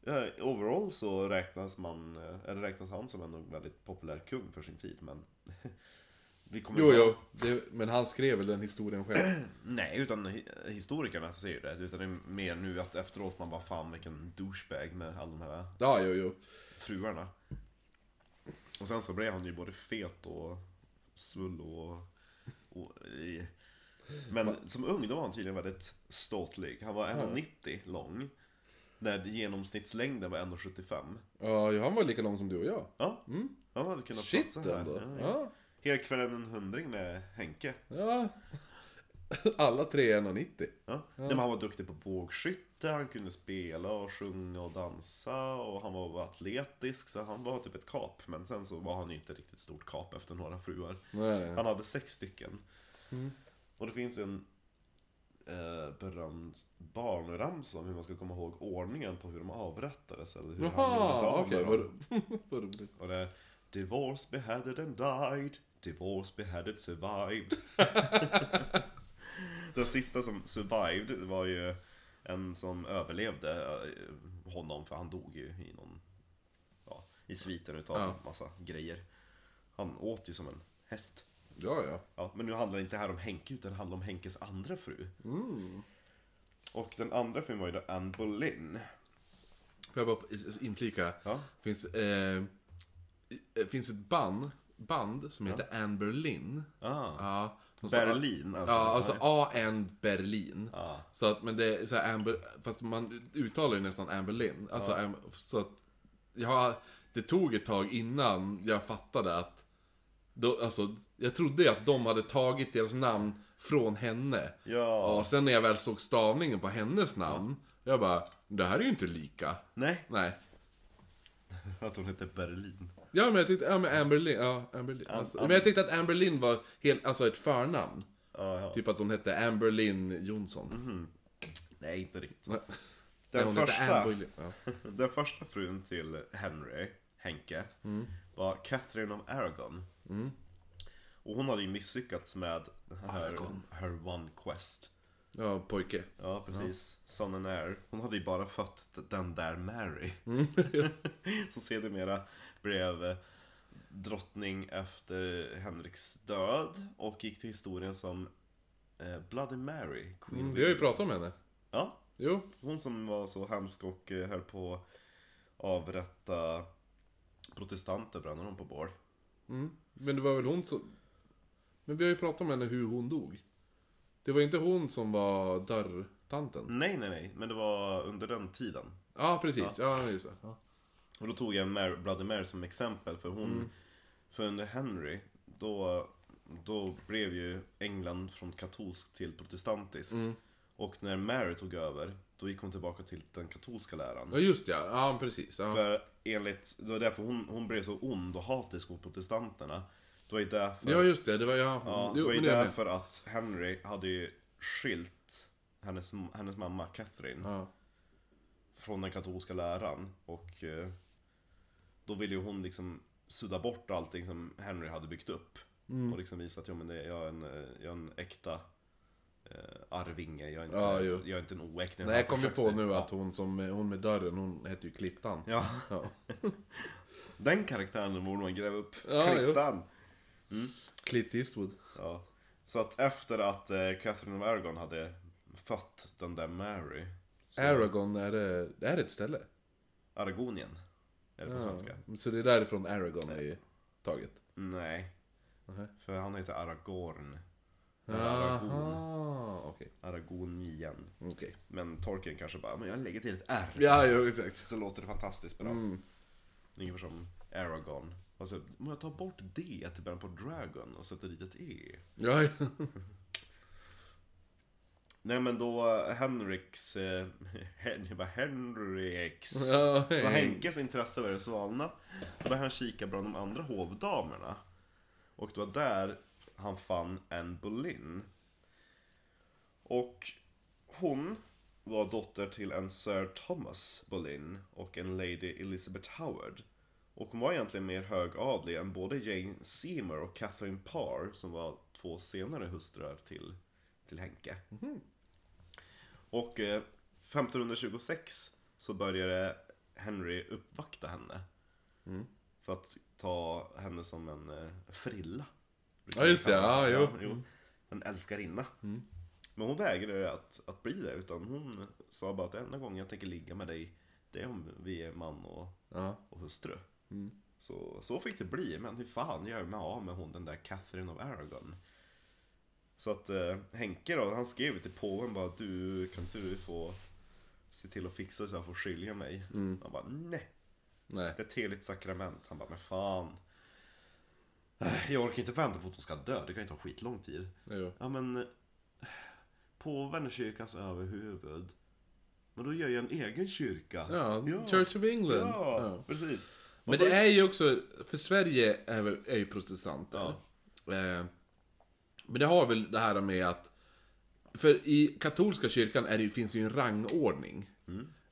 Ja, overall så räknas man, eh, eller räknas han som en väldigt populär kung för sin tid. Men vi kommer Jo, jo. Det, men han skrev väl den historien själv. Nej, utan hi- historikerna säger det. Utan det är mer nu att efteråt man bara fan vilken douchebag med alla de här Ja, jo, jo. fruarna. Och sen så blev han ju både fet och svull och... och i... Men som ung då var han tydligen väldigt ståtlig. Han var 1,90 lång. När genomsnittslängden var 1,75. Ja, han var lika lång som du och jag. Ja, han hade kunnat Shit platsa här. ändå. Ja, ja. Ja. Hela kvällen en hundring med Henke. ja. Alla tre är 1,90. Ja. Nej, men han var duktig på bågskytte, han kunde spela och sjunga och dansa och han var atletisk så han var typ ett kap. Men sen så var han ju inte riktigt stort kap efter några fruar. Nej. Han hade sex stycken. Och det finns ju en eh, berömd barnramsa om hur man ska komma ihåg ordningen på hur de avrättades eller hur Jaha, okej. med Vad, roligt. Och det Divorce beheaded and died Divorce beheaded survived Den sista som survived var ju en som överlevde eh, honom för han dog ju i någon Ja, i sviten utav Ja. massa grejer Han åt ju som en häst Ja, ja. Ja, men nu handlar det inte här om Henke utan det handlar om Henkes andra fru Mm. Och den andra frun var ju då Anne Boleyn Får jag bara inflika? Ja. Finns, eh, eh, finns ett band band som heter Anne Berlin. Ah. Ja. Berlin alltså. Ja, alltså A-N Berlin. Ja. Så att, men det är så här Amber, fast man uttalar ju nästan Anne Berlin. Alltså, Am- så att, jag, det tog ett tag innan jag fattade att, då, alltså, jag trodde att de hade tagit deras namn från henne. Ja. Och sen när jag väl såg stavningen på hennes namn, jag bara, det här är ju inte lika. Nej, Nej. att hon heter Berlin. Ja men jag tyckte, ja men Amber Lynn, ja Amber Lynn. Alltså, men jag tyckte att Amber Lynn var helt, alltså ett förnamn. Ja, ja. Typ att hon hette Amber Lynn Jonsson. Nej, inte riktigt. Nej. Mhm. Den, hon hette första, Amber Lynn. Ja. den första frun till Henry, Henke, Mm. var Catherine of Aragon. Och hon hade ju misslyckats med Aragon. her one quest. ja, pojke. Ja, precis. Son and Heir. Hon hade ju bara fött den där Mary. Mm. Som sedermera blev drottning efter Henriks död och gick till historien som eh, Bloody Mary, Queen Mm, vi har ju pratat om henne. Ja, Jo. hon som var så hemsk och eh, höll på avrätta protestanter, brände dem på bål. Mm. Men det var väl hon som... Men vi har ju pratat om henne hur hon dog. Det var inte hon som var dörrtanten? Nej, nej, nej, men det var under den tiden. Ja, precis. Ja, just det. Ja. Och då tog jag Mary, Bloody Mary som exempel för hon, för under Henry, då, då blev ju England från katolsk till protestantisk. Och när Mary tog över, då gick hon tillbaka till den katolska läran. ja, just ja. Ja, precis. Ja. För enligt, det var därför hon, hon blev så ond och hatisk mot protestanterna. Det var ju därför, ja, just det. Det var ja. ja, det var ju därför att Henry hade ju skilt hennes, hennes mamma Catherine Ja. från den katolska läran. Och eh, då ville ju hon liksom sudda bort allting som Henry hade byggt upp. Mm. Och liksom visa att ja, men det, jag, är en, jag är en äkta eh, arvinge, jag är inte, Ja, jo. jag är inte en oäkting. Nej, jag kom ju på nu ja. att hon som, hon med dörren, hon hette ju Klittan. Ja, Ja. den karaktären borde man gräva upp. Ja, jo. Klittan! Clint Eastwood. Ja. Så att efter att eh, Catherine of Aragon hade fött den där Mary så, Aragon, är det, är det ett ställe? Aragonien Det på Ja. svenska? Så det är därifrån Aragon är taget? Nej Nähä. För han heter Aragorn Eller Aragon okej. Aragonien Okej. Men Tolkien kanske bara, men jag lägger till ett R Ja, jo, exakt. Så låter det fantastiskt bra Mm. Ungefär som Aragon och så, om jag tar bort D till början på Dragon och sätter dit ett E Ja, ja. Nej men då Henriks, eh, Hen, jag bara Henriks. Ja Då Henkes intresse började svalna. Då började han kika bland de andra hovdamerna. Och det var där han fann Anne Boleyn. Och hon var dotter till en Sir Thomas Boleyn och en Lady Elizabeth Howard. Och hon var egentligen mer högadlig än både Jane Seymour och Catherine Parr som var två senare hustrur till, till Henke Och eh, 1526 så började Henry uppvakta henne. För att ta henne som en eh, frilla. Ja, just det. Ja, jo. jo. En älskarinna. Men hon vägrade att, att bli det, utan hon sa bara att enda gången jag tänker ligga med dig, det är om vi är man och, Ja. och hustru. Så, så fick det bli, men hur fan gör jag mig av med hon den där Catherine of Aragon? Så att eh, Henke då, han skrev till påven bara du, kan inte du få se till att fixa så jag får skilja mig? Han bara nej, Nej. det är ett heligt sakrament. Han bara men fan. Jag orkar inte vänta på att hon ska dö, det kan ju ta skitlång tid. Jo. Ja men Påven är kyrkans överhuvud. Men då gör jag en egen kyrka. Ja, Church of England. Ja, Ja. precis. Men det är ju också, för Sverige är, är ju protestanter. Eh, men det har väl det här med att, för i katolska kyrkan är det, finns det ju en rangordning.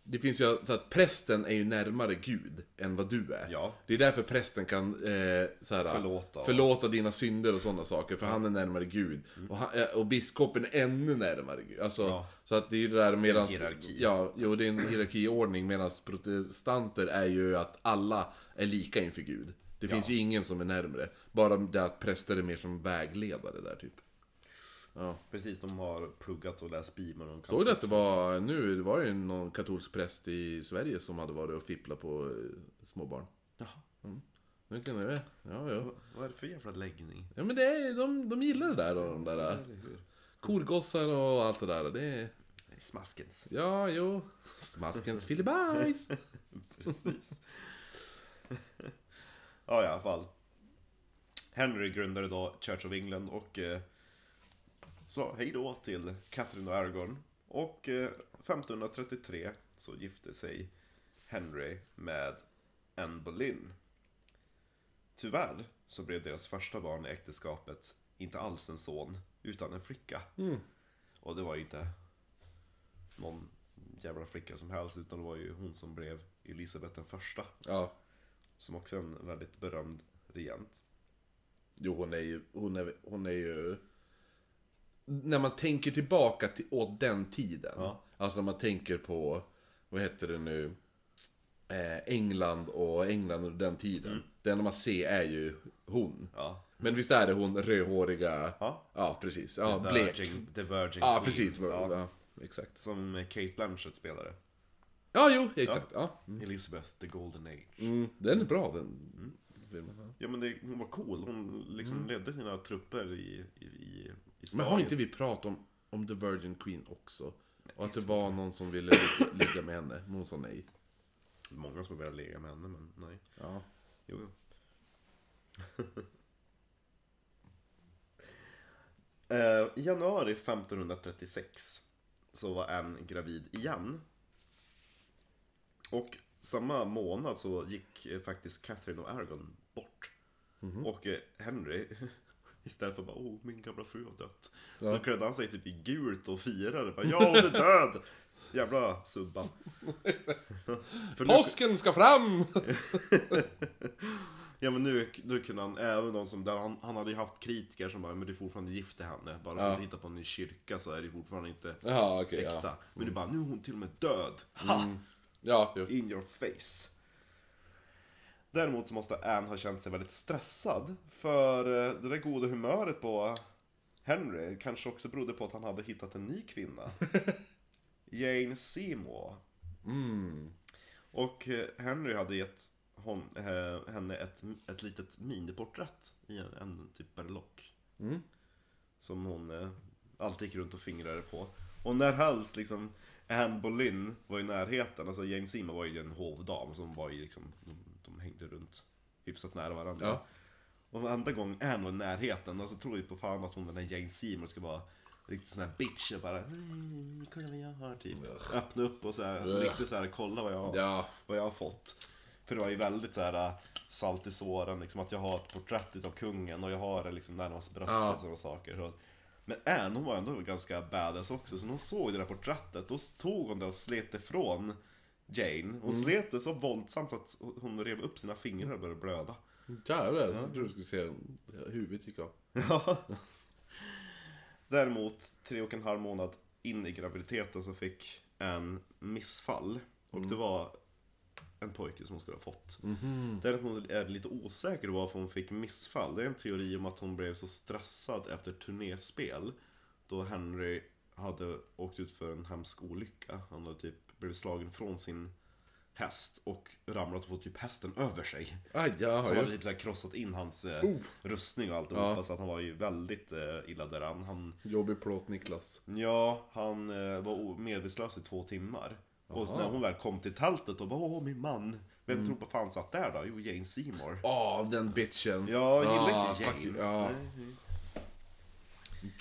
Det finns ju så att prästen är ju närmare Gud än vad du är. Ja. Det är därför prästen kan eh, såhär, Förlåta. förlåta dina synder och sådana saker, för han är närmare Gud. Och, han, eh, och biskopen är ännu närmare Gud. Alltså, Ja. Så att det är ju det där medan... hierarki. Ja, jo det är en hierarkiordning medan protestanter är ju att alla är lika inför Gud. Det finns ju ingen som är närmre. Bara det att präster är mer som vägledare där typ. Ja. Precis, de har pluggat och läst Bibeln. och kan- Såg du att det var nu, det var ju någon katolsk präst i Sverige som hade varit och fipplat på eh, små barn. Jaha. Det kan det Ja, ja. Vad är det för jävla läggning? Ja men det är, de, de gillar det där då, de där Eller hur? korgossar och allt det där. Det är, Det är Smaskens. ja, jo. Smaskens filibajs. Precis. ja, i alla fall. Henry grundade då Church of England och eh, sa hej då till Catherine och Aragorn. Och eh, 1533 så gifte sig Henry med Anne Boleyn. Tyvärr så blev deras första barn i äktenskapet inte alls en son, utan en flicka. Och det var ju inte någon jävla flicka som helst, utan det var ju hon som blev Elisabeth den första. Ja. Som också är en väldigt berömd regent. Jo, hon är ju, hon är, hon är ju... När man tänker tillbaka till, åt den tiden. Ja. Alltså när man tänker på, vad heter det nu? Eh, England och England under den tiden. Det enda man ser är ju hon. Ja. Men visst är det hon rödhåriga? Ja. Ja, precis. Ja, The blek. Virgin, The Virgin Ja, precis. Ja. Ja, exakt. Som Kate Blanchett spelade. Ja, jo, exakt. Ja. Elizabeth, The Golden Age. Mm, den är bra den filmen. ja. Men det, hon var cool, hon liksom ledde sina trupper i, i, i, i Men har inte vi pratat om, om The Virgin Queen också? Och att det var någon som ville ligga, med henne, men hon sa nej. Många som velat ligga med henne men nej. Ja. Jo, jo. Eh, I januari 1536 så var Anne gravid igen. Och samma månad så gick eh, faktiskt Catherine och Aragorn bort. Och eh, Henry, istället för bara åh min gamla fru har dött. Så Ja. klädde han sig typ i gult och firade. Bara, ja hon är död! Jävla subba. För nu- Påsken ska fram! Ja men nu, nu kunde han, även de som, där han, han hade ju haft kritiker som bara Men du är fortfarande gift till henne, bara för Ja. att du hittar på en ny kyrka så är det fortfarande inte Ja, okej. äkta ja. Men du bara, nu är hon till och med död! Ha! Ja, jo. In your face Däremot så måste Anne ha känt sig väldigt stressad För eh, det där goda humöret på Henry kanske också berodde på att han hade hittat en ny kvinna Jane Seymour Mm. Och eh, Henry hade gett hon, eh, henne ett, ett litet miniporträtt i en, en typ berlock. Mm. Som hon eh, alltid gick runt och fingrade på. Och när helst liksom Anne Boleyn var i närheten, alltså Jane Seymour var ju en hovdam som var ju liksom, de, de hängde runt hyfsat nära varandra. Ja. Och varenda gång Anne var i närheten, alltså tror ju på fan att hon den där Jane Seymour ska vara riktigt sån här bitch och bara "Mm, Kolla vad jag har typ. Öppna upp och så här, Ugh. riktigt så här, kolla vad jag har Ja. vad jag har fått. För det var ju väldigt så här äh, salt i såren, liksom att jag har ett porträtt utav kungen och jag har det liksom närmast bröstet Ja. och sådana saker. Så. Men Anne, hon var ändå ganska badass också, så när hon såg det där porträttet, då tog hon det och slet ifrån Jane. Hon slet det så våldsamt så att hon rev upp sina fingrar och började blöda. Jävlar, jag trodde du skulle se huvudet gick av. Ja. Däremot, tre och en halv månad in i graviditeten så fick en missfall. Och det var en pojke som hon skulle ha fått. Däremot är det lite osäker varför hon fick missfall. Det är en teori om att hon blev så stressad efter turnéspel. Då Henry hade åkt ut för en hemsk olycka. Han hade typ blivit slagen från sin häst och ramlat och fått typ hästen över sig. Aj, ja, Som hade typ så krossat in hans eh, Oh. rustning och alltihopa. Ja. Så att han var ju väldigt eh, illa däran. Han, Jobbig plåt Niklas. ja, han eh, var medvetslös i två timmar. Och när hon väl kom till tältet och bara Åh min man. Vem tror på fan satt där då? Jo, Jane Seymour. Åh, den bitchen. Ja, gillar Ah, inte fuck Jane. you. Ja. Nej.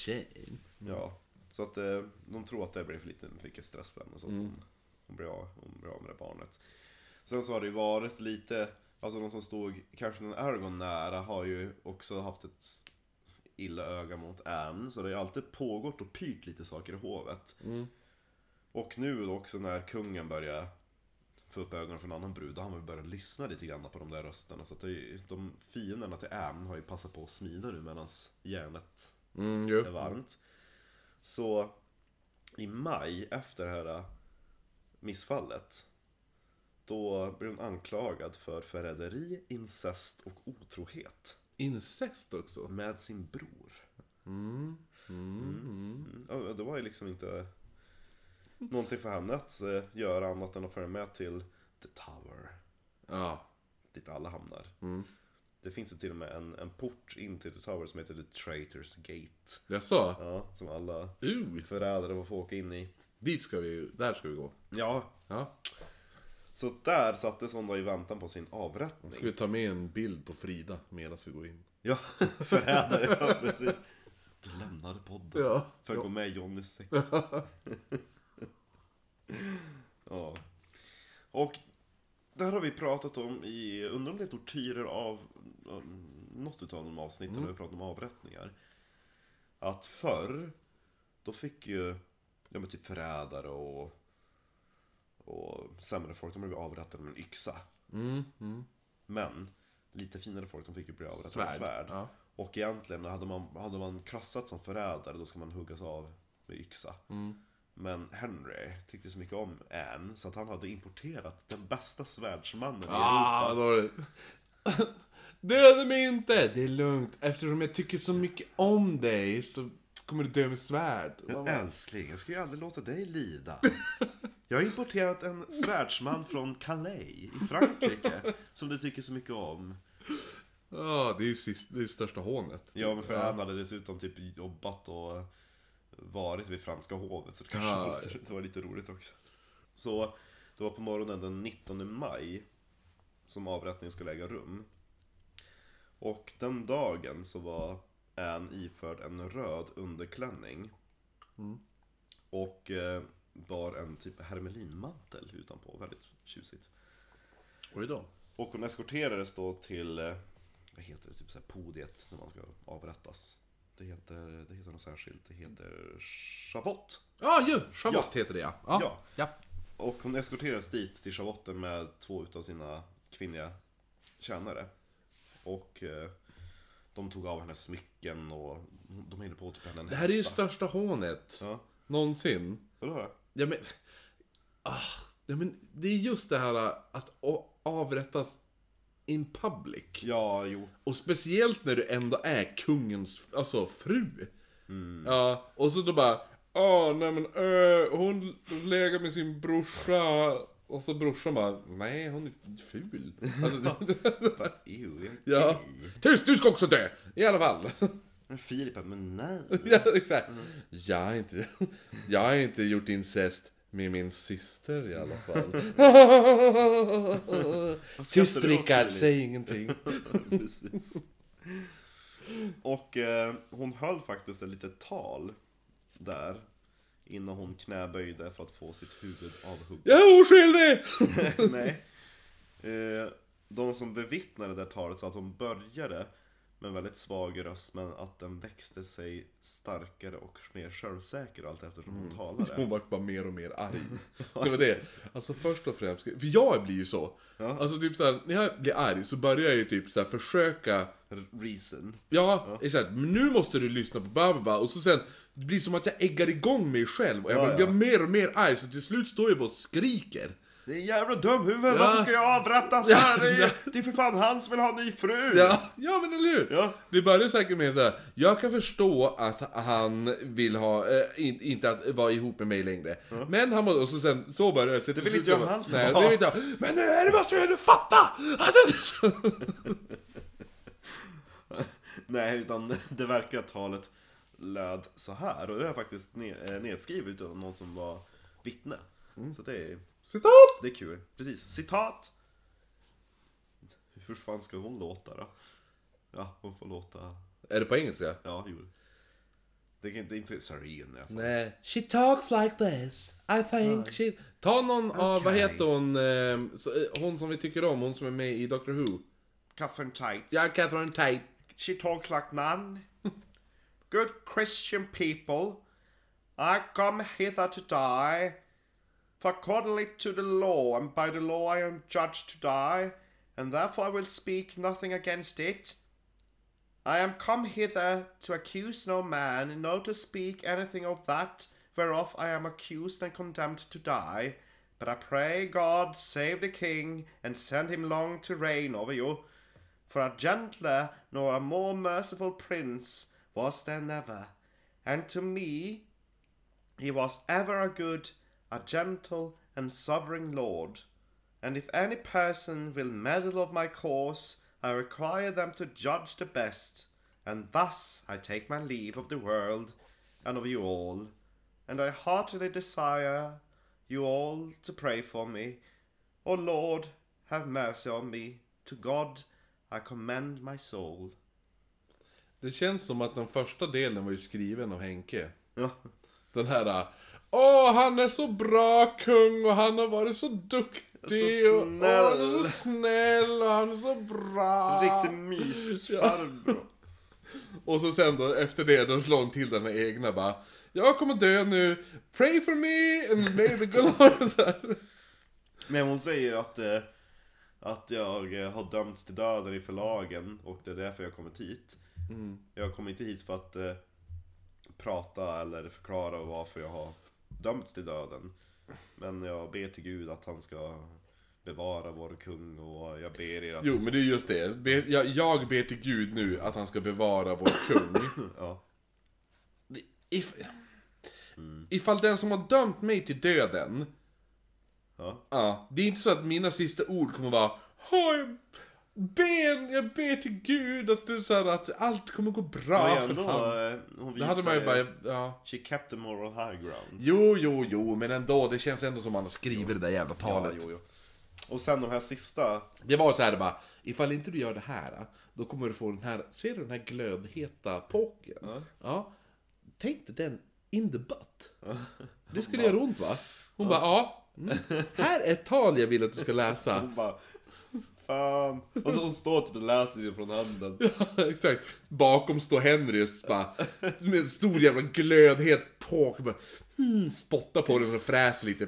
Jane. Ja, så att eh, de tror att det blev lite mycket stress för henne. Så att Mm. hon, hon, blev av, hon blev av med det barnet. Sen så har det ju varit lite, alltså de som stod kanske den Argon nära har ju också haft ett illa öga mot Anne. Så det har ju alltid pågått och pyrt lite saker i hovet. Mm. Och nu då också när kungen börjar få upp ögonen för en annan brud, då har man ju börjat lyssna lite grann på de där rösterna. Så att ju, de fienderna till Anne har ju passat på att smida nu medan järnet Mm, jo. är varmt. Så i maj efter det här missfallet då blev hon anklagad för förräderi, incest och otrohet Incest också. med sin bror. Mm. Mm. Mm. Ja, det var ju liksom inte någonting för henne att eh, göra annat än att följa med till The Tower, Ja. dit alla hamnar. Mm. Det finns ju till och med en, en port in till The Tower som heter The Traitors Gate. Jaså? Ja, som alla Uh, förrädare får åka in i. dit ska vi där ska vi gå. Ja, Ja. så där sattes hon då i väntan på sin avrättning. Ska vi ta med en bild på Frida medan vi går in? Ja, förrädare, ja precis. Du lämnade podden Ja. för att gå med i Johnnys sekt. ja. Och där har vi pratat om i, undrar om det är tortyrer av något utav de avsnitten där vi pratat om avrättningar. Att förr, då fick ju, ja men typ förrädare och, och sämre folk, de blev avrättade med en yxa. Mm, mm. Men, lite finare folk, de fick ju bli avrättade med Svärd. Ja. Och egentligen, hade man, hade man klassat som förrädare, då ska man huggas av med yxa. Mm. Men Henry tyckte så mycket om Anne, så att han hade importerat den bästa svärdsmannen i Ah, Europa. Döda mig inte! Det är lugnt. Eftersom jag tycker så mycket om dig så kommer du dö med svärd. Men älskling, jag ska ju aldrig låta dig lida. Jag har importerat en svärdsman från Calais i Frankrike, som du tycker så mycket om. Ja, det är ju sist, det är största hånet. Ja, men för Anne hade dessutom typ jobbat och varit vid franska hovet, så det kanske Ja, var, lite, det var lite roligt också. Så, det var på morgonen den 19 maj som avrättningen skulle äga rum. Och den dagen så var Anne iförd en röd underklänning. Och eh, bar en typ hermelinmantel utanpå, väldigt tjusigt. Oj då. Och hon eskorterades då till, eh, vad heter det, typ så här podiet när man ska avrättas. Det heter, det heter något särskilt, det heter schavott. Ja, ju! Charlotte heter det ja. Ja. Ja. ja. Och hon eskorterades dit till schavotten med två utav sina kvinnliga tjänare. Och eh, de tog av hennes smycken och de hängde på typ henne en Det här är ju största hånet. Ja, Någonsin. vadå då? Ja men... Ah, ja, men det är just det här att avrättas in public. Ja, jo. Och speciellt när du ändå är kungens, alltså fru. Ja, och så då bara, ja nej men äh, hon lägger med sin brorsa. Och så brorsan bara, nej hon är ful. Alltså, Bara, ew, jag är ja. gay. Tyst, du ska också dö! I alla fall. Men Filip bara, men nej. ja, exakt. Jag har inte, jag har inte gjort incest med min syster i alla fall. Tyst Rickard, säg ingenting. Precis. Och eh, hon höll faktiskt ett litet tal där innan hon knäböjde för att få sitt huvud avhugget. Jag är oskyldig! Nej. Eh, de som bevittnade det talet sa att hon började med väldigt svag röst men att den växte sig starkare och mer självsäker allt eftersom hon talade. Hon vart bara mer och mer arg. Det var det. Alltså först och främst, för jag blir ju så. Ja. Alltså typ såhär, när jag blir arg så börjar jag ju typ såhär försöka Reason. Ja, exakt. Men nu måste du lyssna på Bababa och så sen Det blir som att jag äggar igång mig själv och jag Ja, blir ja. mer och mer arg så till slut står jag bara och skriker. Det är jävla dumhuvud, Ja. varför ska jag avrättas Ja, här? Det är, ja. det är för fan han som vill ha en ny fru! Ja, ja men eller hur? Ja. Det börjar säkert med så här. jag kan förstå att han vill ha, in, inte att vara ihop med mig längre. Men han må, och så sen, så börjar det. så till vill inte jag så bara, heller Nej, det vill inte jag. Men nu är det måste du fatta! Att det- Nej, utan det verkliga talet löd så här. Och det är faktiskt eh, nedskrivet av någon som var vittne. Så det är, Citat! det är kul. Precis, citat! Hur fan ska hon låta då? Ja, hon får låta... Är det på engelska? Ja, jo. Det kan inte, inte Sareen i alla fall. Nej. She talks like this. I think she... Ta någon av, vad Okej. heter hon, eh, så, eh, hon som vi tycker om, hon som är med i Doctor Who. Catherine Tights. Ja, Catherine Tate. She talks like none. Good Christian people, I come hither to die. For accordingly to the law, and by the law I am judged to die, and therefore I will speak nothing against it. I am come hither to accuse no man, nor to speak anything of that whereof I am accused and condemned to die. But I pray God save the king, and send him long to reign over you. For a gentler nor a more merciful prince was there never, and to me he was ever a good, a gentle, and sovereign lord. And if any person will meddle of my cause, I require them to judge the best, and thus I take my leave of the world and of you all. And I heartily desire you all to pray for me. O Lord, have mercy on me. To God I commend my soul. Det känns som att den första delen var ju skriven av Henke. Ja, Den här... Åh, han är så bra kung och han har varit så duktig Så och åh, han är så snäll och han är så bra. riktig mysfarbror. Och så sen då, efter det, då slår hon till den här egna bara Jag kommer dö nu, pray for me and may the good Lord... Men hon säger att, eh, att jag eh, har dömts till döden i förlagen och det är därför jag har kommit hit. Jag kommer inte hit för att eh, prata eller förklara varför jag har dömts till döden. Men jag ber till Gud att han ska bevara vår kung och jag ber er att... Jo, men det är just det. Jag, jag ber till Gud nu att han ska bevara vår kung. Ja. If, Ifall den som har dömt mig till döden Ja. Ja, det är inte så att mina sista ord kommer vara "Åh, jag ber, jag ber till Gud att, det, så att allt kommer gå bra för ändå, han. eh, hon Det hade man ju visar bara, ja. She kept the moral high ground. Jo, jo, jo, men ändå, det känns ändå som man har skrivit det där jävla Ja, talet. jo, jo. Och sen de här sista, Det var så här bara, ifall inte du gör det här, då kommer du få den här, ser du den här glödheta påken? Ja. Tänk dig den in the butt. Det skulle göra ont va? Hon bara, ja. Mm. Här är ett tal jag vill att du ska läsa. hon bara Fan. Och så hon står typ och läser det från handen. Ja, exakt. Bakom står Henrys bara, med en stor jävla glödhet påk. Bara, hmm, spottar på den och fräser lite.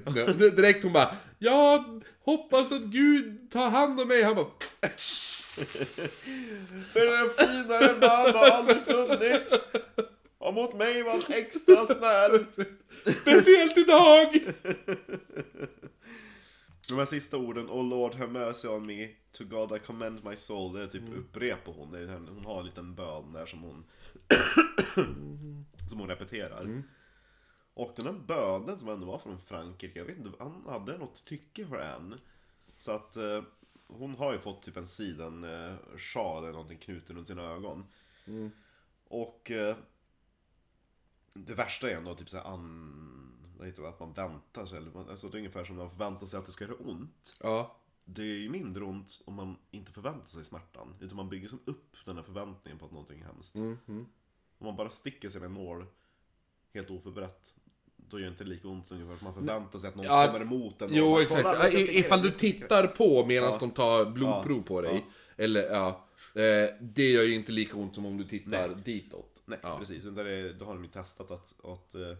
Direkt hon bara, ja, hoppas att Gud tar hand om mig. Han bara, För en finare man har aldrig funnits. Och mot mig var han extra snäll. speciellt idag! De här sista orden, Oh Lord have mercy on me, to God I commend my soul, det är typ upprepar hon. Det är, henne- hon har en liten bön där som hon som hon repeterar. Och den här bönen som ändå var från Frankrike, jag vet inte, han hade något tycke för en. Så att eh, hon har ju fått typ en siden eh, sjal eller någonting knuten runt sina ögon. Och eh, det värsta är ändå typ såhär an... Heter det? Att man väntar sig, eller man, alltså det är ungefär som man förväntar sig att det ska göra ont. Ja, Det är ju mindre ont om man inte förväntar sig smärtan. Utan man bygger som upp den här förväntningen på att någonting är hemskt. Om man bara sticker sig med en nål helt oförberett. Då gör det inte lika ont som ungefär man förväntar sig att någon Ja, kommer emot en. jo man, exakt. "Kolla, Ja, i- Ifall du jag ska sticka dig." tittar på medan Ja. de tar blodprov på dig. Eller ja, eh, det gör ju inte lika ont som om du tittar Nej. ditåt. Nej, ja. precis. Då har de ju testat att, att eh,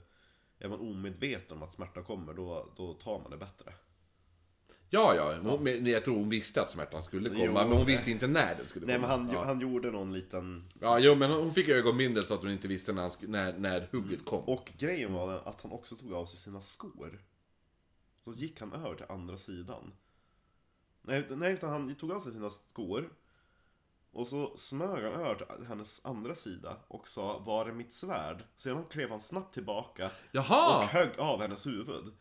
är man omedveten om att smärta kommer, då, då tar man det bättre. Ja, ja. Hon, jag tror hon visste att smärtan skulle komma, Jo, men hon nej. visste inte när den skulle Nej komma. men han, ja. han gjorde någon liten... Ja, jo, men hon fick ögonbindel så att hon inte visste när, han när, när hugget kom. Och grejen var att han också tog av sig sina skor. Så gick han över till andra sidan. Nej, nej utan han tog av sig sina skor. Och så smög han över till hennes andra sida och sa Var är mitt svärd? Sedan klev han snabbt tillbaka och Jaha! högg av hennes huvud.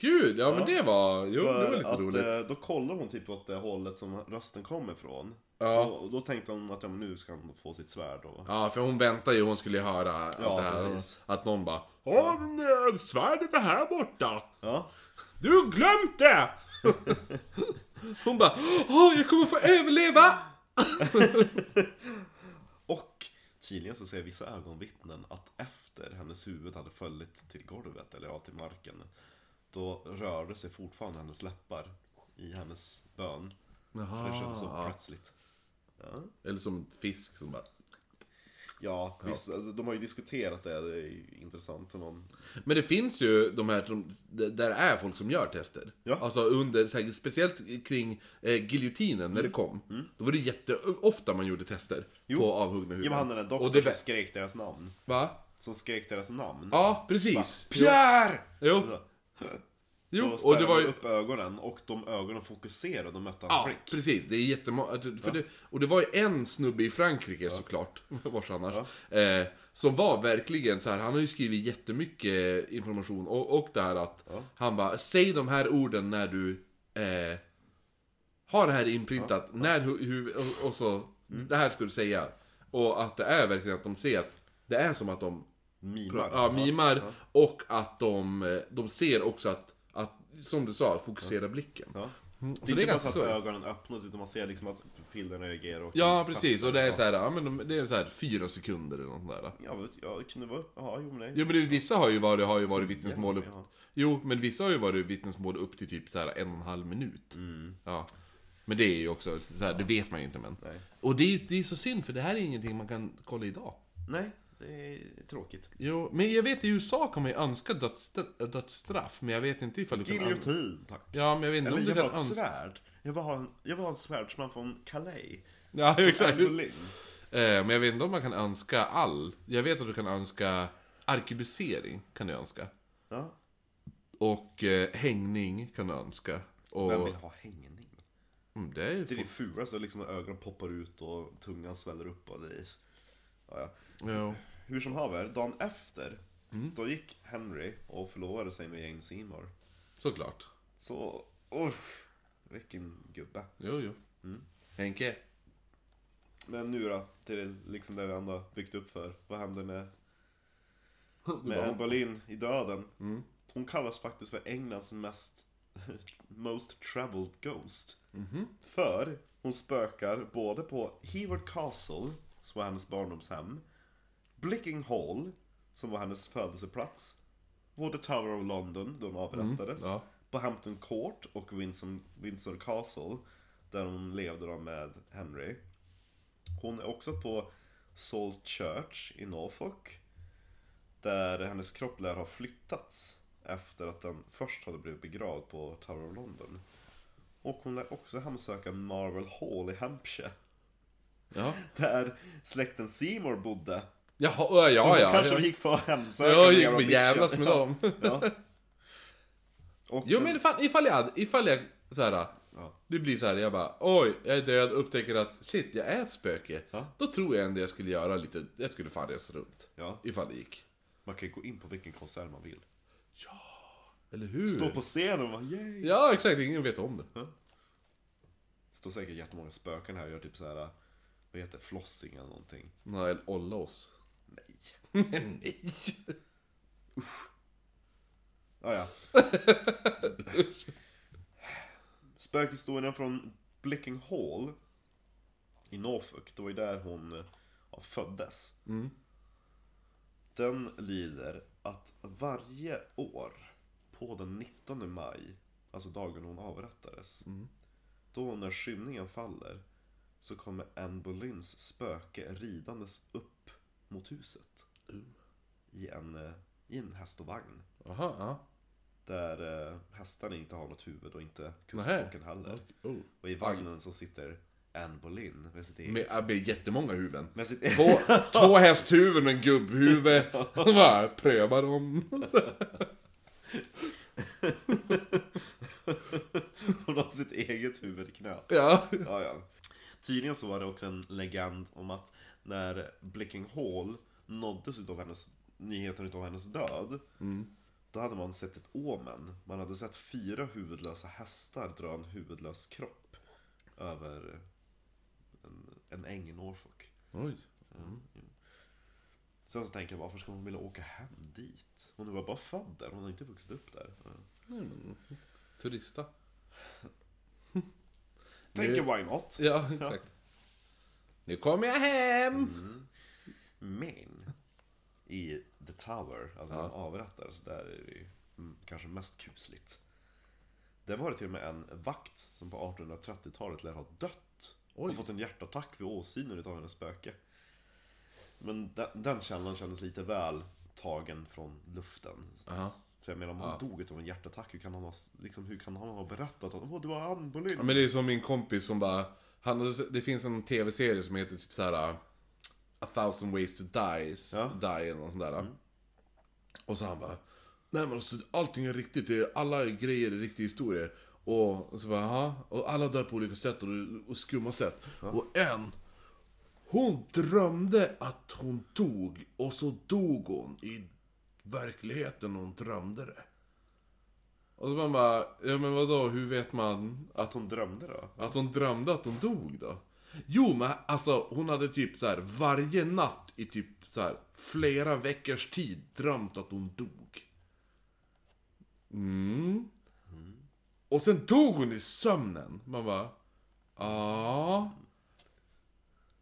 Gud, ja, men det var... Jo, det var För lite att roligt. eh, då kollade hon typ åt det hållet som rösten kom ifrån. Ja. Och, och då tänkte hon att ja, men nu ska han få sitt svärd och... Ja, för hon väntade ju, hon skulle ju höra allt Ja, det här. precis. Att någon bara Ja, men eh, svärdet är här borta. Ja. Du har glömt det! Hon bara Åh, jag kommer få överleva! Och tydligen så säger vissa ögonvittnen att efter hennes huvud hade fallit till golvet, eller ja, till marken, då rörde sig fortfarande hennes läppar i hennes bön. För det kändes så plötsligt. Ja, Eller som fisk som bara ja vissa, alltså, de har ju diskuterat det, det är ju intressant. Någon... Men det finns ju de här som, där det är folk som gör tester. Ja. Alltså under, här, speciellt kring eh, giljotinen när det kom. Då var det jätteofta man gjorde tester på avhuggna huvuden. Ja men han den där Och doktorn det, som skrek deras namn. Va? Som skrek deras namn. Ja, precis. Pierre! Jo, jo. Då och det var ju... upp ögonen och de ögonen fokuserade och mötte hans Ja, blick. precis. Det är jättemånga. För det, och det var ju en snubbe i Frankrike såklart, vars annars, eh, som var verkligen så här. han har ju skrivit jättemycket information och, och det här att han bara, säg de här orden när du eh, ha det här inprintat, när, hur, hur och, och så, det här ska du säga. Och att det är verkligen att de ser att det är som att de Mimar. ja, mimar och att de, eh, de ser också att, som du sa, fokusera blicken. Ja. Mm, Det Så är det är bara ganska så att ögonen öppnas utan man ser liksom att pupillerna reagerar och Ja, precis. Och det är ja. så här, ja men de, det är så här fyra sekunder eller något sånt där. Ja, ja, det kunde vara... Ja, jo men det... Jo men det, vissa har ju varit, har ju varit vittnesmål upp, Ja. Jo, men vissa har ju varit vittnesmål upp till typ så här en och en halv minut. Mm. Ja. Men det är ju också, så här, det vet man ju inte men. Nej. Och det är, det är så synd för det här är ingenting man kan kolla idag. Nej, det är tråkigt. Jo, men jag vet i USA kan man ju önska dödsstraff, dödsstraff men jag vet inte ifall du kan... an- Giljotin, tack. Ja, men jag vet inte Eller om du kan ha ett önska... svärd. Jag vill ha en, jag vill ha en svärdsman från Calais. Ja, Som exakt. Anne Boleyn. Eh, men jag vet inte om man kan önska all. Jag vet att du kan önska arkebusering, kan du önska. Ja. Och eh, hängning kan du önska. Och... Vem vill ha hängning? Mm, det är ju... Det är det fulaste, liksom ögonen poppar ut och tungan sväller upp och det är... Ja, ja. Hur som haver, dagen efter, Mm. då gick Henry och förlovade sig med Jane Seymour. Såklart. Så, oh, vilken gubbe. Jo, jo. Mm. Henke. Men nu då, till det, liksom det vi ändå byggt upp för. Vad hände med, med Anne Boleyn i döden? Mm. Hon kallas faktiskt för Englands mest most traveled ghost. Mhm. För hon spökar både på Heyward Castle, som var hennes barndomshem, Blicking Hall, som var hennes födelseplats, både Tower of London, då hon avrättades, Mm, ja. på Hampton Court och Windsor, Windsor Castle, där hon levde då med Henry. Hon är också på Salt Church i Norfolk, där hennes kropp lär ha flyttats efter att den först hade blivit begravd på Tower of London. Och hon lär också hemsöka Marvel Hall i Hampshire. Ja. Där släkten Seymour bodde. Jaha, ja, så ja. hon ja, kanske ja. gick för att hemsöka Ja, gick och jävlas med dem. Ja. Och Jo den- men ifall, ifall jag, ifall jag såhär, Ja. det blir så här, jag bara oj, jag är död, upptäcker att shit, jag är ett spöke. Ja. Då tror jag ändå jag skulle göra lite, jag skulle fan resa runt. Ja. Ifall det gick. Man kan ju gå in på vilken konsert man vill. Eller hur? Stå på scenen och bara yay! Ja exakt, ingen vet om det. Står säkert jättemånga spöken här och gör typ så här. Vad heter flossing eller någonting. Nej, eller olla oss. Nej. Nej. Ah, ja. Spökhistorien från Blicking Hall i Norfolk, det var ju där hon ja, föddes. Den lyder att varje år på den 19 maj, alltså dagen hon avrättades, då när skymningen faller så kommer Anne Boleyns spöke ridandes upp mot huset. I en, eh, I en häst och vagn. Aha, ja. Där eh, hästarna inte har något huvud och inte kustbocken heller. Oh. Och i vagnen så sitter Anne Boleyn med sitt eget... Med, med jättemånga huvuden. Med sitt Två, två hästhuvuden och en gubbhuvud. Bara, pröva dem. Hon har sitt eget huvud i knät. Ja. Ja, ja. Tydligen så var det också en legend om att när Blicking Hall nåddes utav hennes, nyheten utav hennes död Då hade man sett ett omen. Man hade sett fyra huvudlösa hästar dra en huvudlös kropp över en, en äng i Norfolk. Oj. Sen så tänker jag, varför ska hon vilja åka hem dit? Hon var bara född där, hon har inte vuxit upp där. Turista. Tänker why not? Ja, exakt. Nu kommer jag hem! Men i The Tower, alltså Ja. ja. avrättades, där är det ju mm, kanske mest kusligt. Det var det till och med en vakt som på 1830-talet lär ha dött. Oj. Och fått en hjärtattack vid åsynen utav hennes spöke. Men den, den källan kändes lite väl tagen från luften. Aha. För jag menar, om han dog utav en hjärtattack, hur kan han ha, liksom, hur kan han ha berättat att Åh, du var Ann Boleyn? Ja, men det är som min kompis som bara... Han, det finns en tv-serie som heter typ såhär... A thousand ways to die, Ja. die eller något sånt där. Och så han bara... Nej men alltså, allting är riktigt, det är, alla grejer är riktiga historier. Och, så bara, Jaha. Och alla dör på olika sätt och, och skumma sätt. Och en... Hon drömde att hon dog, och så dog hon i verkligheten när hon drömde det. Och så man bara, ja men vadå, hur vet man Att hon drömde då? att hon drömde att hon dog då? Jo men alltså hon hade typ så här varje natt i typ så här flera veckors tid drömt att hon dog. Mm. Och sen dog hon i sömnen. Man bara, ja.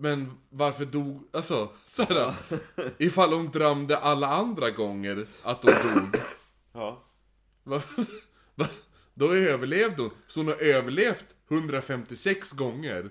Men varför dog, alltså såhär. ifall hon drömde alla andra gånger att hon dog. Ja. Va, va, då överlevde hon. Så hon har överlevt 156 gånger.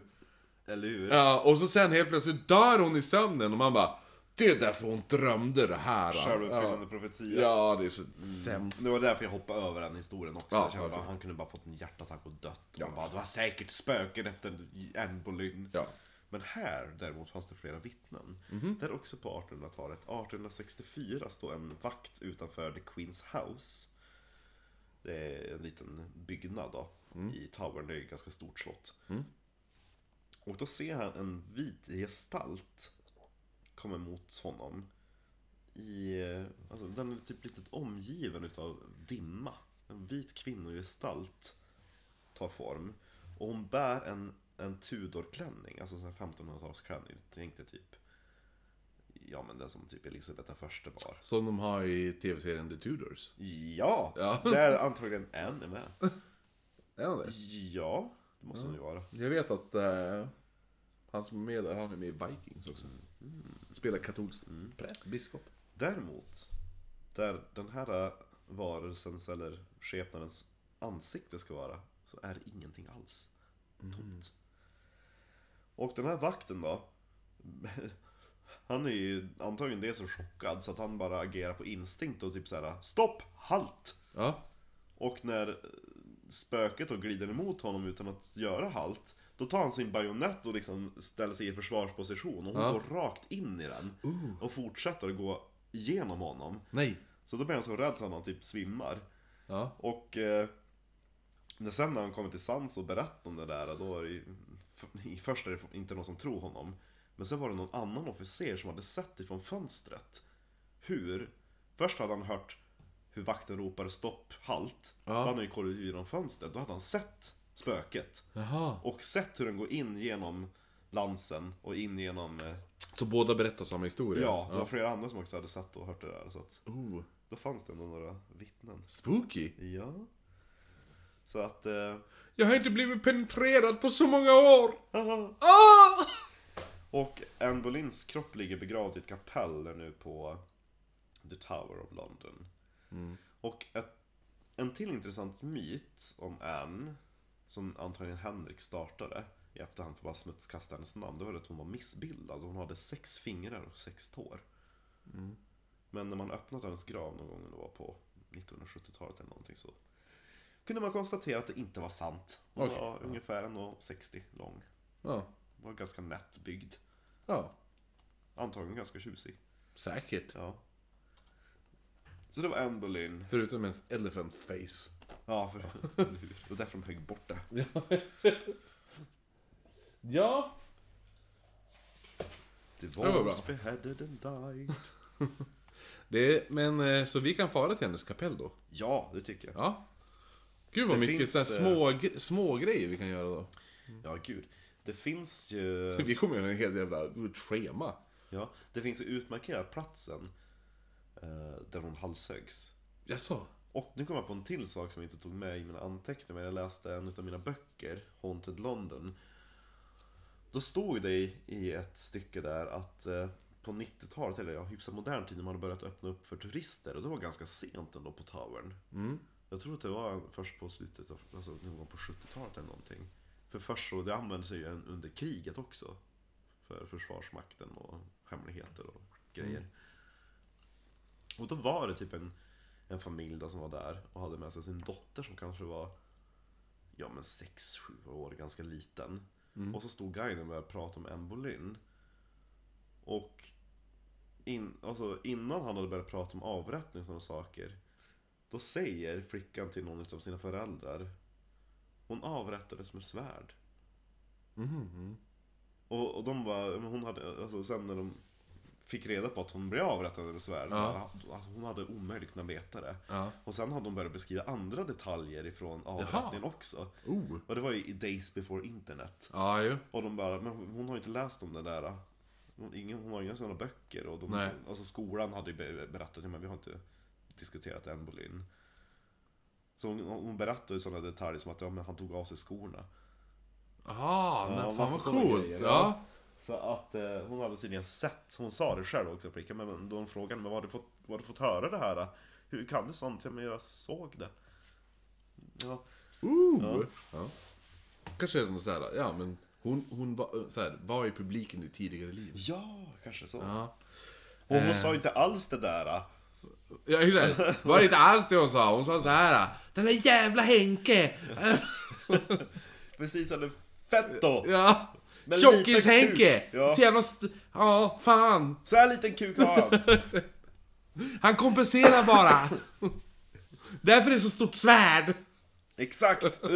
Eller hur? Ja, och så sen helt plötsligt dör hon i sömnen och man bara Det är därför hon drömde det här. Självuppfyllande ja. profetia. ja, det är så sämst. Det var därför jag hoppade över den historien också. Ja, jag kände bara, han kunde bara fått en hjärtattack och dött. Ja. Bara, det var säkert spöken efter en. Ja. Men här däremot fanns det flera vittnen. Mhm. Där också på 1800-talet. 1864 står en vakt utanför The Queen's House. Det är en liten byggnad då. Mm. I Towern, det är ett ganska stort slott. Och då ser han en vit gestalt komma mot honom. I, eh, alltså, den är typ lite omgiven utav dimma. En vit kvinnogestalt tar form. Och hon bär en, en Tudor-klänning, alltså så här 1500-talsklänning. Tänk dig typ, ja men den som typ Elisabeth första bar. Som de har i tv-serien The Tudors. Ja! Ja. Där antagligen en är med. Är han det? Ja, det måste hon ju vara. Jag vet att eh, han som är med där, han är med i Vikings också. Spelar katolsk präst, biskop. Däremot, där den här varelsens eller skepnadens ansikte ska vara, så är det ingenting alls. Tomt. Och den här vakten då, han är ju antagligen det så chockad så att han bara agerar på instinkt och typ såhär Stopp! Halt! Ja. Och när spöket då glider emot honom utan att göra halt Då tar han sin bajonett och liksom ställer sig i försvarsposition och hon Ja. går rakt in i den Och fortsätter att gå igenom honom Nej. Så då blir han så rädd så att han typ svimmar Ja. Och eh, när sen när han kommer till sans och berättar om det där Då är det ju, i först är det inte någon som tror honom Men sen var det någon annan officer som hade sett ifrån fönstret. Hur? Först hade han hört hur vakten ropade stopp, halt. Då hade han ju kollat ut genom fönstret, då hade han sett spöket. Jaha. Och sett hur den går in genom lansen och in genom eh, Så båda berättar samma historia? Ja, det var flera andra som också hade sett och hört det där så att Oh. Då fanns det ändå några vittnen. Spooky. Ja. Så att eh, Jag har inte blivit penetrerad på så många år! Ah! Och Anne Boleyn's kropp ligger begravd i ett kapell där nu på The Tower of London. Och ett, en till intressant myt om Anne, som antagligen Henrik startade i efterhand för att bara smutskasta hennes namn, det var att hon var missbildad. Hon hade sex fingrar och sex tår. Men när man öppnat hennes grav någon gång, det var på 1970-talet eller någonting så kunde man konstatera att det inte var sant. Hon Okej. var ungefär 1,60 lång. Ja. Var ganska nätt byggd. Ja. Antagligen ganska tjusig. Säkert. Ja. Så det var Anne Boleyn. Förutom en elephant face. Ja, för? Det var därför de högg bort det. Ja. Det var bra. was beheaded and died. Det, men eh, så vi kan fara till hennes kapell då? Ja, det tycker jag. Ja. Gud vad Det mycket finns, finns, små, små grejer vi kan göra då. Ja, gud. Det finns ju... Vi kommer göra en hel jävla schema. Ja, det finns ju utmarkerat platsen eh, där hon halshöggs. Jaså? Och nu kommer jag på en till sak som jag inte tog med i mina anteckningar, men jag läste en av mina böcker, Haunted London. Då stod det i, ett stycke där att eh, på 90-talet, eller ja, hyfsat modern tid, när man hade börjat öppna upp för turister. Och det var ganska sent ändå på Towern. Jag tror att det var först på slutet, av, alltså någon gång på 70-talet eller någonting. För först så, det använde sig ju under kriget också. För försvarsmakten och hemligheter och grejer. Och då var det typ en, en familj då som var där och hade med sig sin dotter som kanske var Ja men 6-7 år, ganska liten. Och så stod guiden och började prata om Anne Boleyn. Och in, alltså, innan han hade börjat prata om avrättning och sådana saker Då säger flickan till någon av sina föräldrar Hon avrättades med svärd. Och, och de var, men hon hade, alltså sen när de fick reda på att hon blev avrättad med svärd. Ja. Att hon hade omöjligt kunnat veta det. Ja. Och sen hade hon börjat beskriva andra detaljer ifrån avrättningen också. Oh. Och det var ju i Days before internet. Ja, ju. Och de bara, men hon har ju inte läst om det där. Hon, ingen, hon har inga sådana böcker. Och de, alltså skolan hade ju be- berättat, men vi har inte diskuterat än Bolin. Så hon, hon berättade ju sådana detaljer som att ja, men han tog av sig skorna. Jaha, nej, fan vad coolt. grejer, Ja. Så att eh, hon hade tydligen sett, hon sa det själv också flickan, men då hon frågade men var har du fått, har du fått höra det här? Hur kan du sånt? Ja men jag såg det. Ja, Ooh. Ja. Kanske är som såhär, ja men hon, hon var, så här, var i publiken i tidigare liv. ja kanske så. Ja. Och hon sa inte alls det där. Ja, exakt. Var det inte alls det hon sa. Hon sa så här. Den där jävla Henke! Precis som en fetto! Ja. Tjockis-Henke! Ja. Så jävla Ja, fan. Så här liten kuk har han! Han kompenserar bara. Därför är det så stort svärd. Exakt!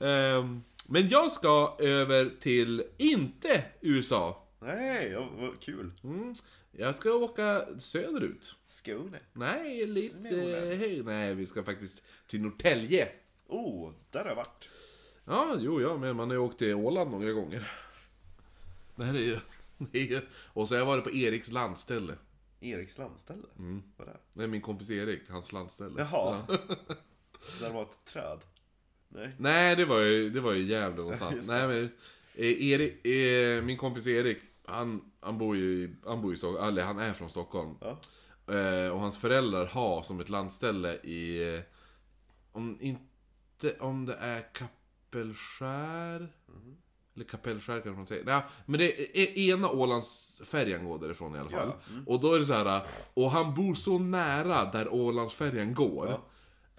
Ehm, men jag ska över till, inte USA. Nej, vad kul. Mm. Jag ska åka söderut. Skåne. Nej, lite Småland. Nej, vi ska faktiskt till Norrtälje. Oh, där har jag varit. Ja, jo, ja, men man har ju åkt till Åland några gånger. Det här är ju... Det är ju och så har jag varit på Eriks landställe. Eriks landställe. Vad är det? Det är min kompis Erik, hans landställe. Jaha. Ja. Där var ett träd. Nej. Nej, det var ju, det var ju Gävle någonstans. Nej, men... eh, Erik, eh, min kompis Erik, han, han bor ju i- han bor i Stockholm, eller han är från Stockholm. Ja. Eh, och hans föräldrar har som ett landställe i... eh, Om inte... Om det är Kappelskär? Eller Kapellskär kanske man säger. Nej, men det är ena Ålandsfärjan går därifrån i alla fall. Ja, Och då är det så här. Och han bor så nära där Ålandsfärjan går. Ja.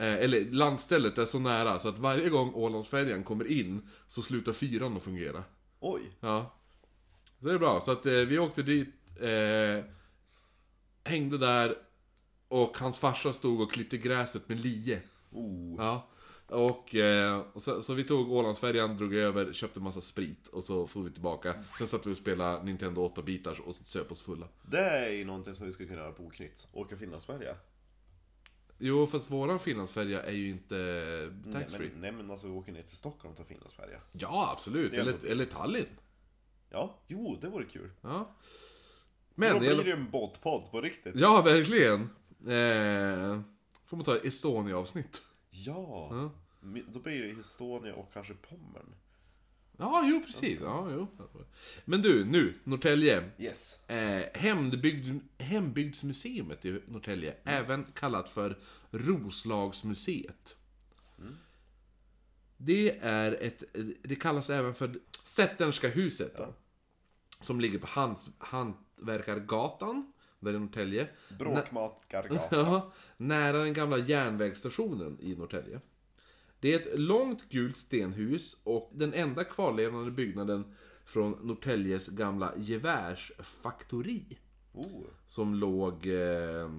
Eh, eller landstället är så nära så att varje gång Ålandsfärjan kommer in så slutar fyran att fungera. Oj. Ja. Det är bra, så att eh, vi åkte dit, eh, hängde där och hans farsa stod och klippte gräset med lie. Oh. Ja. Och, eh, och så, så vi tog Ålandsfärjan, drog över, köpte massa sprit och så får vi tillbaka. Sen satt vi och spelade Nintendo 8-bitars och söp oss fulla. Det är ju någonting som vi skulle kunna göra på Oknytt. Åka Finlandsfärja. Jo, fast våran Finlandsfärja är ju inte Nej taxfree. men, nej men alltså vi åker ner till Stockholm och tar Finlandsfärja. Ja, absolut. Eller, eller Tallinn. Ja, jo det vore kul. Ja. Men Men, då blir det ju en båtpodd på riktigt. Ja, verkligen. Eh, får man ta Estonia-avsnitt. Ja. Ja. Då blir det Estonia och kanske Pommern. Ja, jo precis. Ja, jo. Men du, nu, Norrtälje. Yes. Eh, hembygd, hembygdsmuseet i Norrtälje, även kallat för Roslagsmuseet. Det är ett, det kallas även för Sätternska huset. Då, Som ligger på Hant, Hantverkargatan, där i Norrtälje. Bråkmakargatan. Nära den gamla järnvägsstationen i Norrtälje. Det är ett långt gult stenhus och den enda kvarlevande byggnaden från Norrtäljes gamla gevärsfaktori. Oh. Som låg... Eh,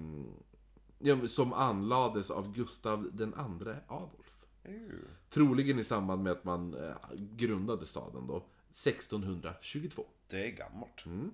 ja, som anlades av Gustav den andre Adolf. Ew. Troligen i samband med att man eh, grundade staden då, 1622. Det är gammalt. Mm.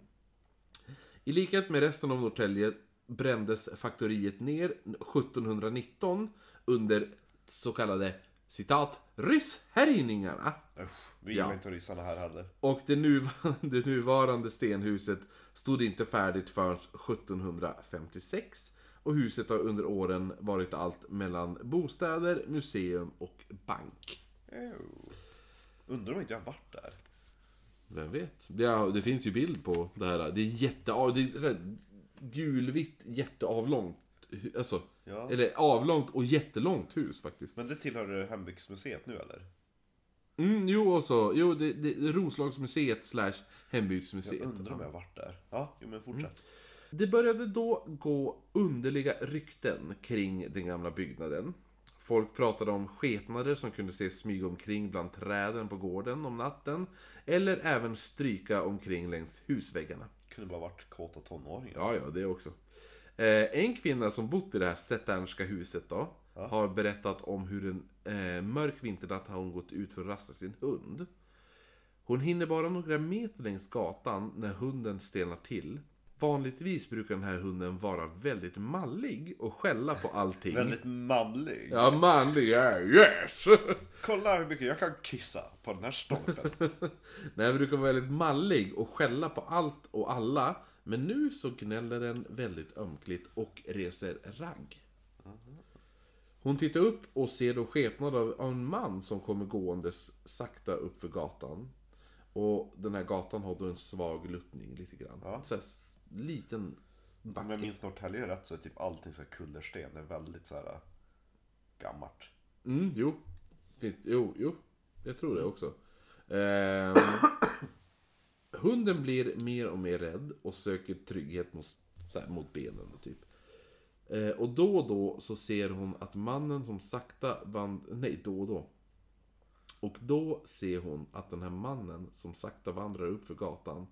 I likhet med resten av Norrtälje brändes faktoriet ner 1719 under så kallade citat rysshärjningarna. Usch, vi gillar Ja. inte ryssarna här heller. Och det nuvarande, det nuvarande stenhuset stod inte färdigt förrän 1756. Och huset har under åren varit allt mellan bostäder, museum och bank. Ew. Undrar om inte jag varit där. Vem vet? Det, det finns ju bild på det här. Det är jätte... Det är så här, gulvitt, jätteavlångt. Alltså, Ja. eller avlångt och jättelångt hus faktiskt. Men det tillhör Hembygdsmuseet nu eller? Mm, jo, och så, jo, det, det, Roslagsmuseet slash Jag hembygdsmuseet. undrar om jag varit där. Ja, jo men fortsätt. Det började då gå underliga rykten kring den gamla byggnaden. Folk pratade om skepnader som kunde se smyga omkring bland träden på gården om natten. Eller även stryka omkring längs husväggarna. Kunde bara varit kåta tonåringar. Ja, ja, det också. Eh, en kvinna som bott i det här Sätternska huset då, har berättat om hur en eh, mörk vinternatt har hon gått ut för att rasta sin hund. Hon hinner bara några meter längs gatan när hunden stelnar till. Vanligtvis brukar den här hunden vara väldigt mallig och skälla på allting. Väldigt manlig. Ja, manlig, ja, yes! Kolla hur mycket jag kan kissa på den här stolpen. Nej, den brukar vara väldigt mallig och skälla på allt och alla. Men nu så gnäller den väldigt ömkligt och reser ragg. Hon tittar upp och ser då skepnad av en man som kommer gåendes sakta upp för gatan. Och den här gatan har då en svag luttning lite grann. Ja. Så liten Om backe. jag minns Norrtälje rätt så är typ allting så här kullersten. Det är väldigt så här äh, gammalt. Mm, jo. Finns, jo, jo. Jag tror det också. Ehm, hunden blir mer och mer rädd och söker trygghet mot, här, mot benen. Typ. Eh, och då och då så ser hon att mannen som sakta vandrar... Nej, då och då. Och då ser hon att den här mannen som sakta vandrar upp för gatan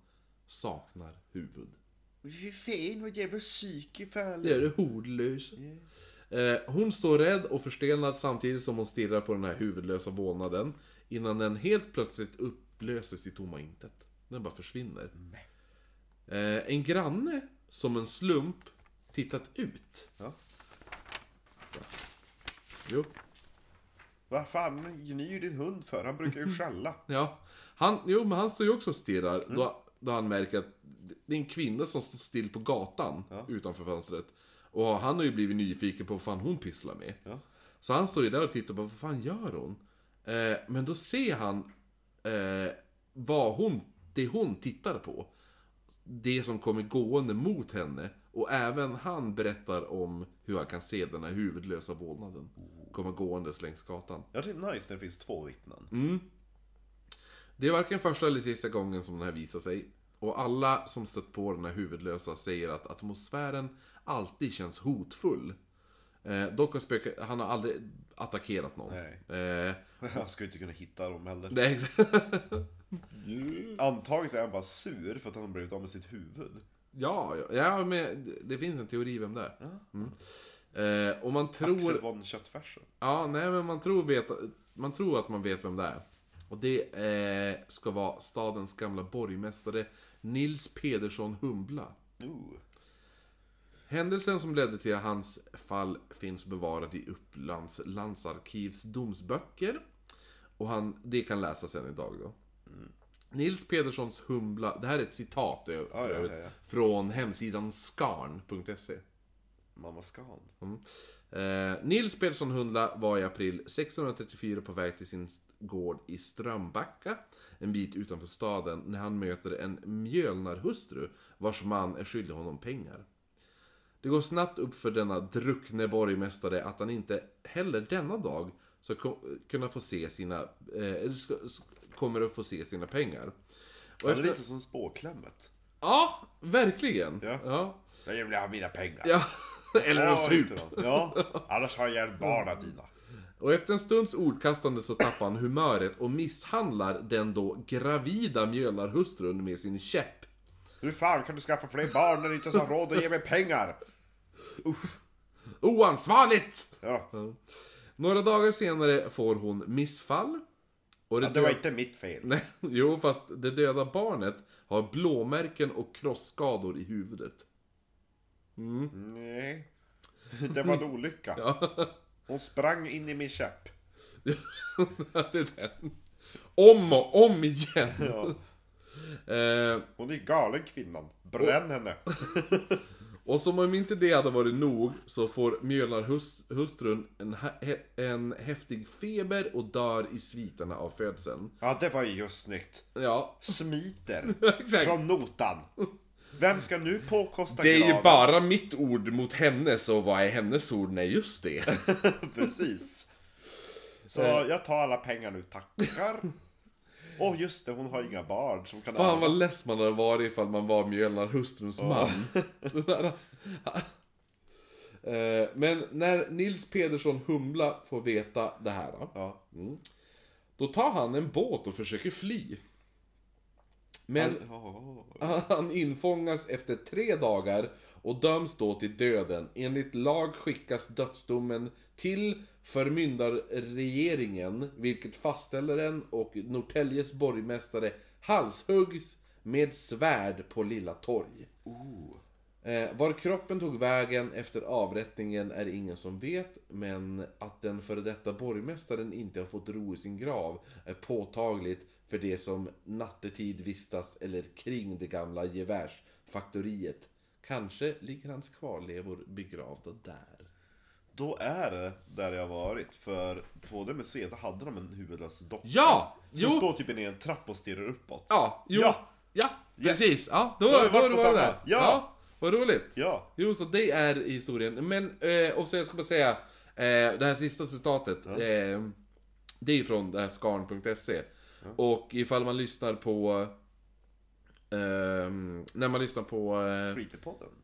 saknar huvud. Fy fan vad jävla psyke Det är det hordlös. Eh, hon står rädd och förstelnad samtidigt som hon stirrar på den här huvudlösa vålnaden. Innan den helt plötsligt upplöses i tomma intet. Den bara försvinner. Eh, en granne, som en slump, tittat ut. Ja. Jo. Vad fan gnyr din hund för? Han brukar ju skälla. Ja. Han, jo, men han står ju också och stirrar då, då han märker att det är en kvinna som står still på gatan utanför fönstret. Och han har ju blivit nyfiken på vad fan hon pysslar med. Ja. Så han står ju där och tittar på vad fan gör hon? Eh, men då ser han eh, vad hon, det hon tittar på. Det som kommer gående mot henne. Och även han berättar om hur han kan se den här huvudlösa vålnaden. Komma gåendes längs gatan. Jag tycker det är nice när det finns två vittnen. Mm. Det är varken första eller sista gången som den här visar sig. Och alla som stött på den här huvudlösa säger att atmosfären alltid känns hotfull. Eh, dock har spöket, han har aldrig attackerat någon. Nej. Eh, Han ska ju inte kunna hitta dem heller. nej, Antagligen så är han bara sur för att han har blivit av med sitt huvud. ja, ja, ja, men det- det finns en teori vem det är. Mm. Eh, och man tror... Axel von Köttfärsen. Ja, nej men man tror, veta, man tror att man vet vem det är. Och det eh, ska vara stadens gamla borgmästare Nils Pedersson Humbla. Ooh. Händelsen som ledde till hans fall finns bevarad i Upplands landsarkivs domsböcker. Och han, det kan läsas än idag då. Nils Pederssons Humbla, det här är ett citat för ja, ja, ja. från hemsidan skarn.se. Mamma Scan. Eh, Nils Pedersson Hundla var i april 1634 på väg till sin gård i Strömbacka, en bit utanför staden, när han möter en mjölnarhustru vars man är skyldig honom pengar. Det går snabbt upp för denna druckne borgmästare att han inte heller denna dag ska kunna få se sina, eh, ska, kommer att få se sina pengar. Och Han är efter, lite som spåklämmet. ja, verkligen. Ja. ja. Jag vill ha mina pengar. ja. Eller en sup. Ja, annars har jag ihjäl barnen dina. Och efter en stunds ordkastande så tappar han humöret och misshandlar den då gravida mjölnarhustrun med sin käpp. Hur fan kan du skaffa fler barn när du inte har råd att ge mig pengar? Oansvarigt! Ja, Några dagar senare får hon missfall. Och det, ja det var inte mitt fel. Nej, jo, fast det döda barnet har blåmärken och krossskador i huvudet. Nej. Det var en olycka. Ja, Hon sprang in i min käpp. det är den. Om och om igen. Ja. Eh, Hon är galen kvinnan. Bränn henne. Och som om inte det hade varit nog så får mjölnarhustrun en, en häftig feber och dör i sviterna av födseln. Ja, det var ju just snyggt. Ja, Smiter. Från notan. Vem ska nu påkosta det är ju graven? bara mitt ord mot hennes och vad är hennes ord? Nej, just det. Precis. Så Eh. jag tar alla pengar nu, tackar. Åh just det, hon har inga barn som kan Fan vad less man hade varit ifall man var mjölnarhustruns man. Eh, Men när Nils Pedersson Humla får veta det här då, Ja. Då tar han en båt och försöker fly. Men han infångas efter tre dagar och döms då till döden. Enligt lag skickas dödsdomen till förmyndarregeringen, vilket fastställer den och Norrtäljes borgmästare halshuggs med svärd på Lilla Torg. Eh, var kroppen tog vägen efter avrättningen är ingen som vet, men att den före detta borgmästaren inte har fått ro i sin grav är påtagligt för det som nattetid vistas eller kring det gamla gevärsfaktoriet. Kanske ligger hans kvarlevor begravda där. Då är det där jag varit, för på det museet hade de en huvudlös docka. Ja! Som Jo! står typ i en trapp och stirrar uppåt. Ja, jo! Ja! Ja, Yes. precis! Ja, då, Då har vi då, varit då på var det där. Ja. Vad roligt! Ja! Jo, så det är historien. Men, eh, och så jag ska bara säga, eh, det här sista citatet, eh, det är från det här skarn.se. Och ifall man lyssnar på, ehm, när man lyssnar på, eh,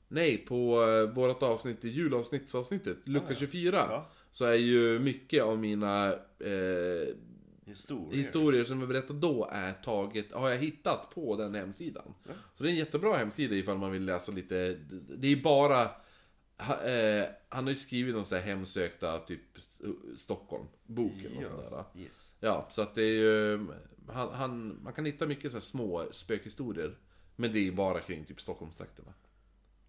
nej, på eh, vårat avsnitt, julavsnittsavsnittet, lucka 24. Ja. Så är ju mycket av mina eh, Historier. historier som jag berättade då är taget, har jag hittat på den hemsidan. Så det är en jättebra hemsida ifall man vill läsa lite, det är bara, eh, han har ju skrivit någon sån där hemsökta, typ Stockholm, boken och Ja. sådär. Yes. Ja, så att det är ju, han, han, man kan hitta mycket så små spökhistorier. Men det är ju bara kring typ Stockholmstrakterna.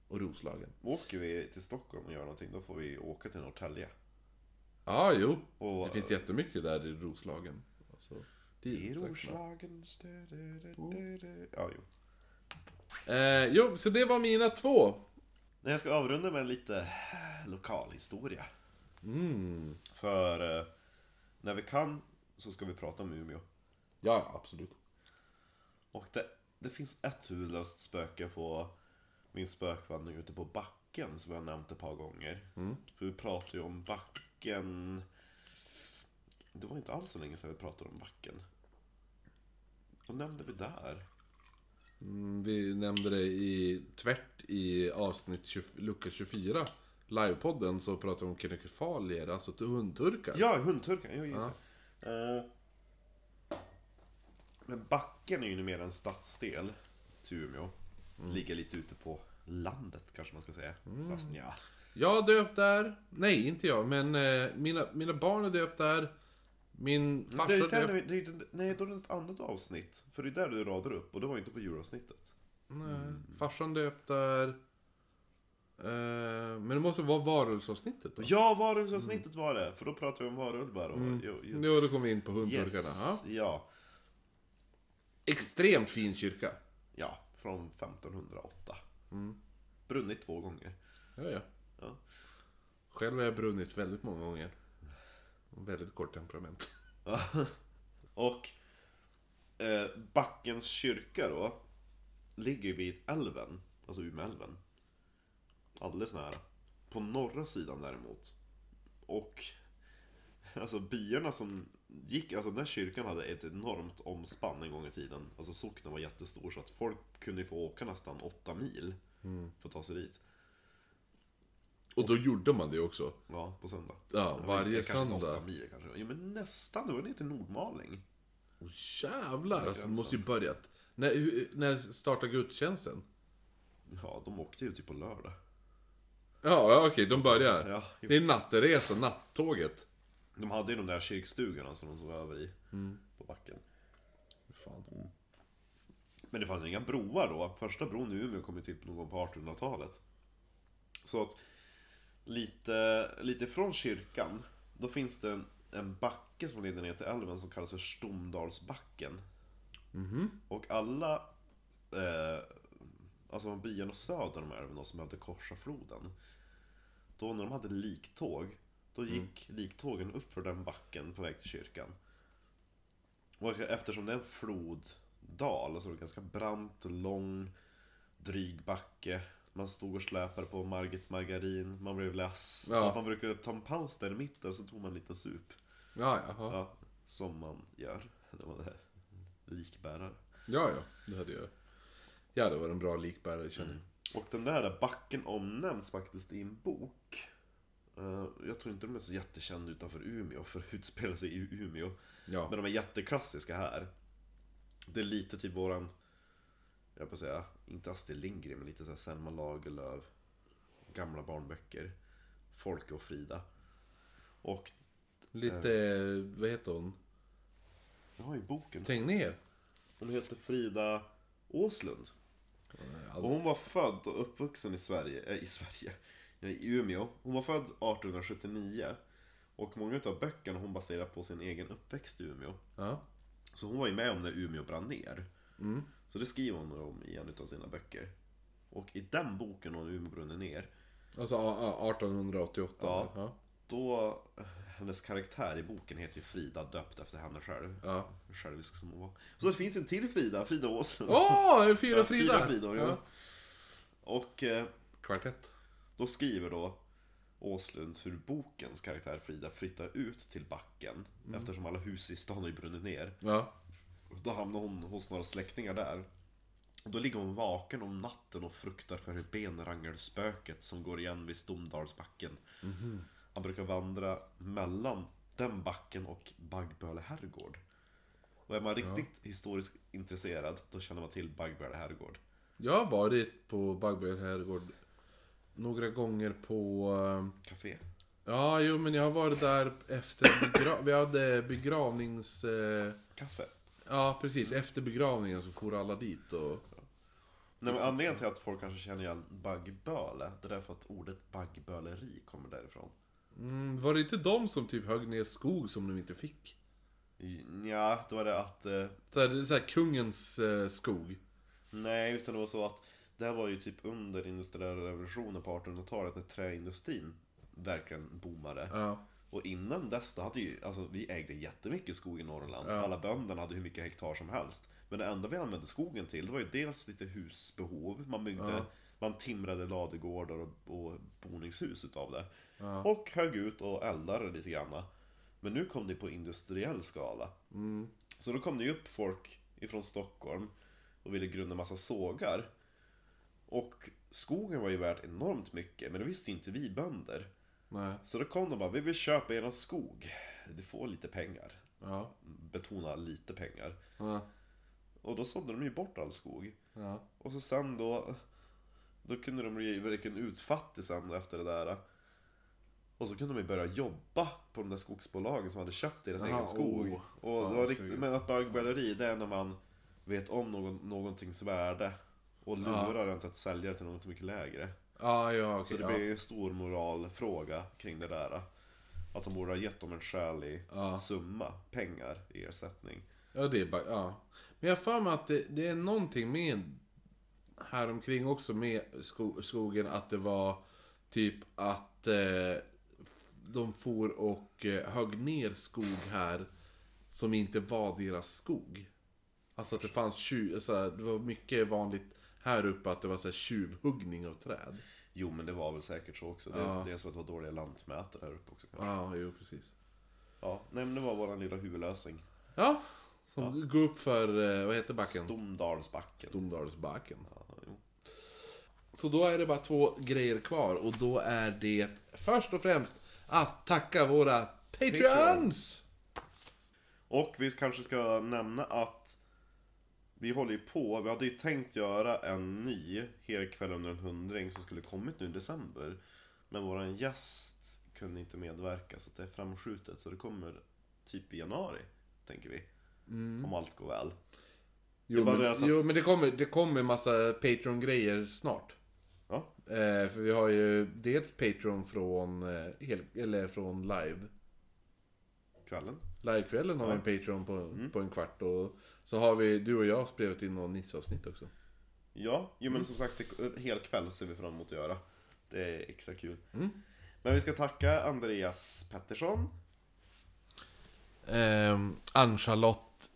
Och Roslagen. Åker vi till Stockholm och gör någonting, då får vi åka till Norrtälje. Ja, jo. Och, Det finns jättemycket där i Roslagen. Alltså, det I är Roslagen... Ja, jo. Eh, jo, så det var mina två. Jag ska avrunda med lite lokalhistoria. Mm. För eh, när vi kan så ska vi prata om Umeå. Ja, absolut. Och det, det finns ett huvudlöst spöke på min spökvandring ute på backen som jag har nämnt ett par gånger. För vi pratade ju om backen... Det var inte alls så länge sedan vi pratade om backen. Vad nämnde vi där? Mm, vi nämnde det i tvärt i avsnitt 20, lucka 24. Livepodden så pratade vi om krenekefalier, alltså hundturkar. Ja, hundturkan. Ja, just det. Eh, Men backen är ju numera en stadsdel till Umeå. Ligger lite ute på landet kanske man ska säga. Fast nja. Jag är döpt där. Nej, inte jag, men eh, mina, mina barn är döpt där. Min farsa Det det ju- nej, då är det ett annat avsnitt. För det är där du radar upp och det var inte på djuravsnittet. Nej, farsan döpt där. Eh, men det måste vara varulvsavsnittet då. Ja, varulvsavsnittet var det. För då pratade vi om varulvar och... Jo, jo. Jo, då kom vi in på hundturkarna. Yes, Ja. ja. Extremt fin kyrka. Ja, från 1508. Brunnit två gånger. Ja, ja. Ja. Själv har jag brunnit väldigt många gånger. Väldigt kort temperament. Och eh, Backens kyrka då ligger vid älven, alltså Umeälven. Alldeles nära. På norra sidan däremot. Och alltså byarna som gick, alltså den här kyrkan hade ett enormt omspann en gång i tiden. Alltså socknen var jättestor så att folk kunde få åka nästan åtta mil för att ta sig dit. Och då gjorde man det också. Ja, på söndag. Ja, Det var varje kanske söndag. Åtta mil kanske. Jo men nästan, det var ner till Nordmaling. Åh jävlar, alltså, det måste ju börjat. När, när startade gudstjänsten? Ja, de åkte ju typ på lördag. Ja, ja okej, de börjar. Ja, Det är natteresan, nattåget. De hade ju de där kyrkstugorna som de sov över i på backen. Fan. Men det fanns ju inga broar då. Första bron i Umeå kom ju typ någon gång på 1800-talet. Så att lite, lite från kyrkan, då finns det en, en backe som leder ner till älven som kallas för Stomdalsbacken. Och alla, eh, alltså byarna söder om älven som behövde korsa floden. Då när de hade liktåg, då gick liktågen upp för den backen på väg till kyrkan. Och eftersom det är en floddal, alltså en ganska brant, lång, dryg backe. Man stod och släpade på Margit Margarin, man blev less. Så Ja. att man brukade ta en paus där i mitten, så tog man lite sup. Ja, jaha. Ja, som man gör när man är likbärare. Ja, ja, det hade jag. Ja, det var en bra likbärare känner jag. Och den där backen omnämns faktiskt i en bok. Eh, Jag tror inte de är så jättekända utanför Umeå, för att utspela sig i Umeå. Ja. Men de är jätteklassiska här. Det är lite typ våran, jag på säga, inte Astrid Lindgren, men lite såhär Selma Lagerlöf. gamla barnböcker. Folke och Frida. Och, Lite, vad heter hon? jag har ju boken. Tänk ner. Hon heter Frida Åslund. Och hon var född och uppvuxen i Sverige, äh, i Sverige, i Umeå. Hon var född 1879. Och många av böckerna hon baserar på sin egen uppväxt i Umeå. Ja. Så hon var ju med om när Umeå brann ner. Så det skriver hon om i en av sina böcker. Och i den boken om Umeå brunnit ner, Alltså a- a- 1888. Ja. ja. då, hennes karaktär i boken heter ju Frida, döpt efter henne själv. ja. Självisk som hon var. Så det finns en till Frida, Frida Åslund. Åh, det fyra Frida? Fyra Fridor, ja. ja. Och eh, Kvartett. då skriver då Åslund hur bokens karaktär Frida flyttar ut till backen. Eftersom alla hus i stan har ju brunnit ner. Ja. Då hamnar hon hos några släktingar där. Då ligger hon vaken om natten och fruktar för benrangelspöket som går igen vid Stomdalsbacken. Han brukar vandra mellan den backen och Baggböle herrgård. Och är man riktigt historiskt intresserad, då känner man till Baggböle herrgård. Jag har varit på Bagberg herrgård några gånger på... eh, Café. Ja, jo men jag har varit där efter begra- Vi hade begravnings... eh, Kaffe. Ja, precis. Efter begravningen så for alla dit och... Nej, men anledningen till att folk kanske känner igen baggböle, det är därför att ordet baggböleri kommer därifrån. Mm, var det inte de som typ högg ner skog som de inte fick? Ja, då är det att... Eh, Så här, det är så här kungens eh, skog. nej, utan det var så att det här var ju typ under industriella revolutionen på 1800-talet när träindustrin verkligen boomade. Ja. Och innan dess, då hade ju, alltså vi ägde jättemycket skog i Norrland. Alla bönderna hade hur mycket hektar som helst. Men det enda vi använde skogen till, det var ju dels lite husbehov. Man byggde, man timrade ladugårdar och, och boningshus utav det. Och högg ut och eldade lite grann. Men nu kom det på industriell skala. Så då kom det ju upp folk ifrån Stockholm och ville grunda massa sågar. Och skogen var ju värt enormt mycket, men det visste ju inte vi bönder. Nej. Så då kom de bara, vi vill köpa eran skog. Du får lite pengar. Ja. Betona lite pengar. Ja. Och då sålde de ju bort all skog. Ja. Och så sen då, då kunde de bli verkligen utfattig sen efter det där. Och så kunde de ju börja jobba på de där skogsbolagen som hade köpt deras Jaha, egen skog. oh. Och Ja, det var riktigt, men att baggböleri, det är när man vet om någon, någontings värde. Och lurar den till att sälja det till något mycket lägre. Ja, ja, Så okej. det ja. blir en stor moralfråga kring det där. Att de borde ha gett dem en skälig Ja. summa pengar i ersättning. Ja, det är bara, ja. Men jag har för mig att det, det är någonting med här omkring också med sko, skogen att det var typ att eh, de for och eh, högg ner skog här som inte var deras skog. Alltså att det fanns så här, det var mycket vanligt här uppe att det var så här tjuvhuggning av träd. Jo men det var väl säkert så också. Det, Ja. det är som att det var dåliga lantmätare här uppe också kanske. Ja, jo precis. Ja, nej men det var våran lilla huvudlösning. Ja, som går upp för, eh, vad heter backen? Stomdalsbacken. Domdalsbacken. Ja, jo. Så då är det bara två grejer kvar och då är det först och främst att tacka våra Patreons! Och vi kanske ska nämna att vi håller ju på, vi hade ju tänkt göra en ny Helkväll under en hundring som skulle kommit nu i december. Men våran gäst kunde inte medverka så det är framskjutet så det kommer typ i januari, tänker vi. Om allt går väl. Jo, men, att- jo, men det kommer, det kommer massa Patreon-grejer snart. Ja, Eh, för vi har ju dels Patreon från, eh, hel, eller från live. kvällen. Livekvällen har vi en Patreon på, på en kvart och så har vi, du och jag, spelat in någon Nisse-avsnitt också. Ja, jo men som sagt, det- hel kväll ser vi fram emot att göra. Det är extra kul. Men vi ska tacka Andreas Pettersson. Ehm, Ann-Charlotte,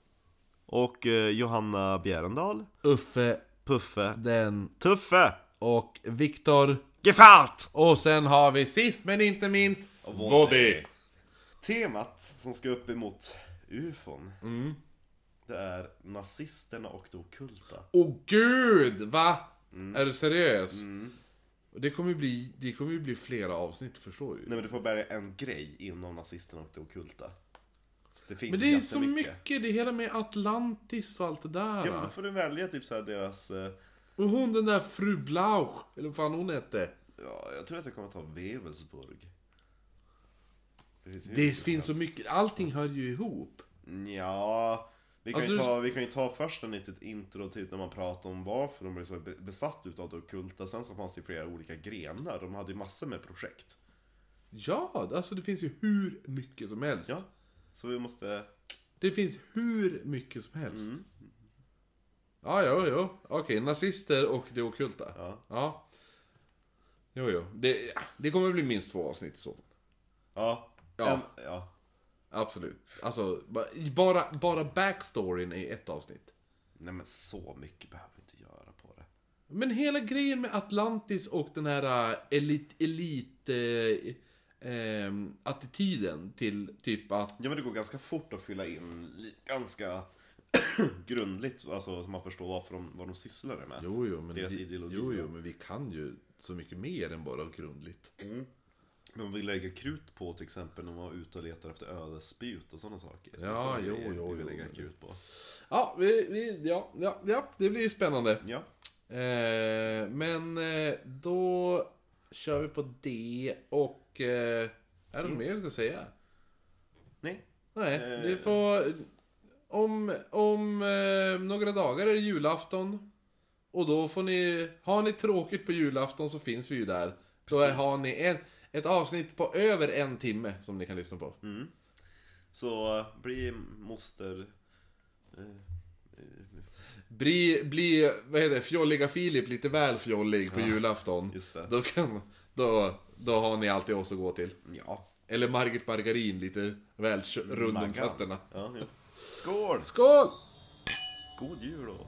Och eh, Johanna Bjärendal. Uffe, Puffe. den Tuffe! och Viktor. Gefart! Och sen har vi sist men inte minst Voddy. Temat som ska upp emot ufon. Det är nazisterna och det ockulta. Åh gud! Va? Är du seriös? Och Det kommer ju bli, det kommer bli flera avsnitt förstår du Nej men du får bärga en grej inom nazisterna och det ockulta. Det finns Men det är så mycket, det hela med Atlantis och allt det där. Ja men då får du välja typ såhär deras... eh, Och hon den där fru Blauch, eller vad fan hon hette. Ja, jag tror att jag kommer ta Wevelsburg. Det finns, Det finns så mycket, allting hör ju ihop. Ja, vi kan, Alltså, ju ta, vi kan ju ta först en litet intro till när man pratar om varför de blev så be- besatt utav det ockulta. Sen så fanns det flera olika grenar. De hade ju massor med projekt. Ja, alltså det finns ju hur mycket som helst. Ja, så vi måste... Det finns hur mycket som helst. Mm. Ja, jo, jo. Okej, nazister och det ockulta. Ja. Ja. Jo, jo. Det, det kommer bli minst två avsnitt så. Ja. Ja. En, ja. Absolut. Alltså, ba- bara, bara backstoryn är ett avsnitt. Nej men så mycket behöver vi inte göra på det. Men hela grejen med Atlantis och den här äh, elit, elit ehm, attityden till typ att Ja men det går ganska fort att fylla in ganska grundligt, alltså så man förstår varför de, vad de sysslade med. Jo, jo, men, Deras vi, ideologi, jo, jo, men vi kan ju så mycket mer än bara grundligt. Men om vi lägger krut på till exempel när man var ute och letar efter ödesspjut och sådana saker. Ja, Sådana jo, grejer jo, vi vill jo, lägga krut på. Ja, vi, vi, ja, ja, ja, det blir spännande. Ja. Eh, men eh, då kör vi på det och... Eh, är det något mer jag ska säga? Nej. Nej, Eh. det får... Om, om eh, några dagar är det julafton. Och då får ni... Har ni tråkigt på julafton så finns vi ju där. Då Precis. har ni en, ett avsnitt på över en timme som ni kan lyssna på. Mm. Så bli moster... Eh, Bli, bli vad heter det, fjolliga Filip lite väl fjollig på julafton. just det. Då kan... Då, då har ni alltid oss att gå till. Ja. Eller Margit Margarin lite väl rund om fötterna. Ja, ja. Skål! Skål! God jul då!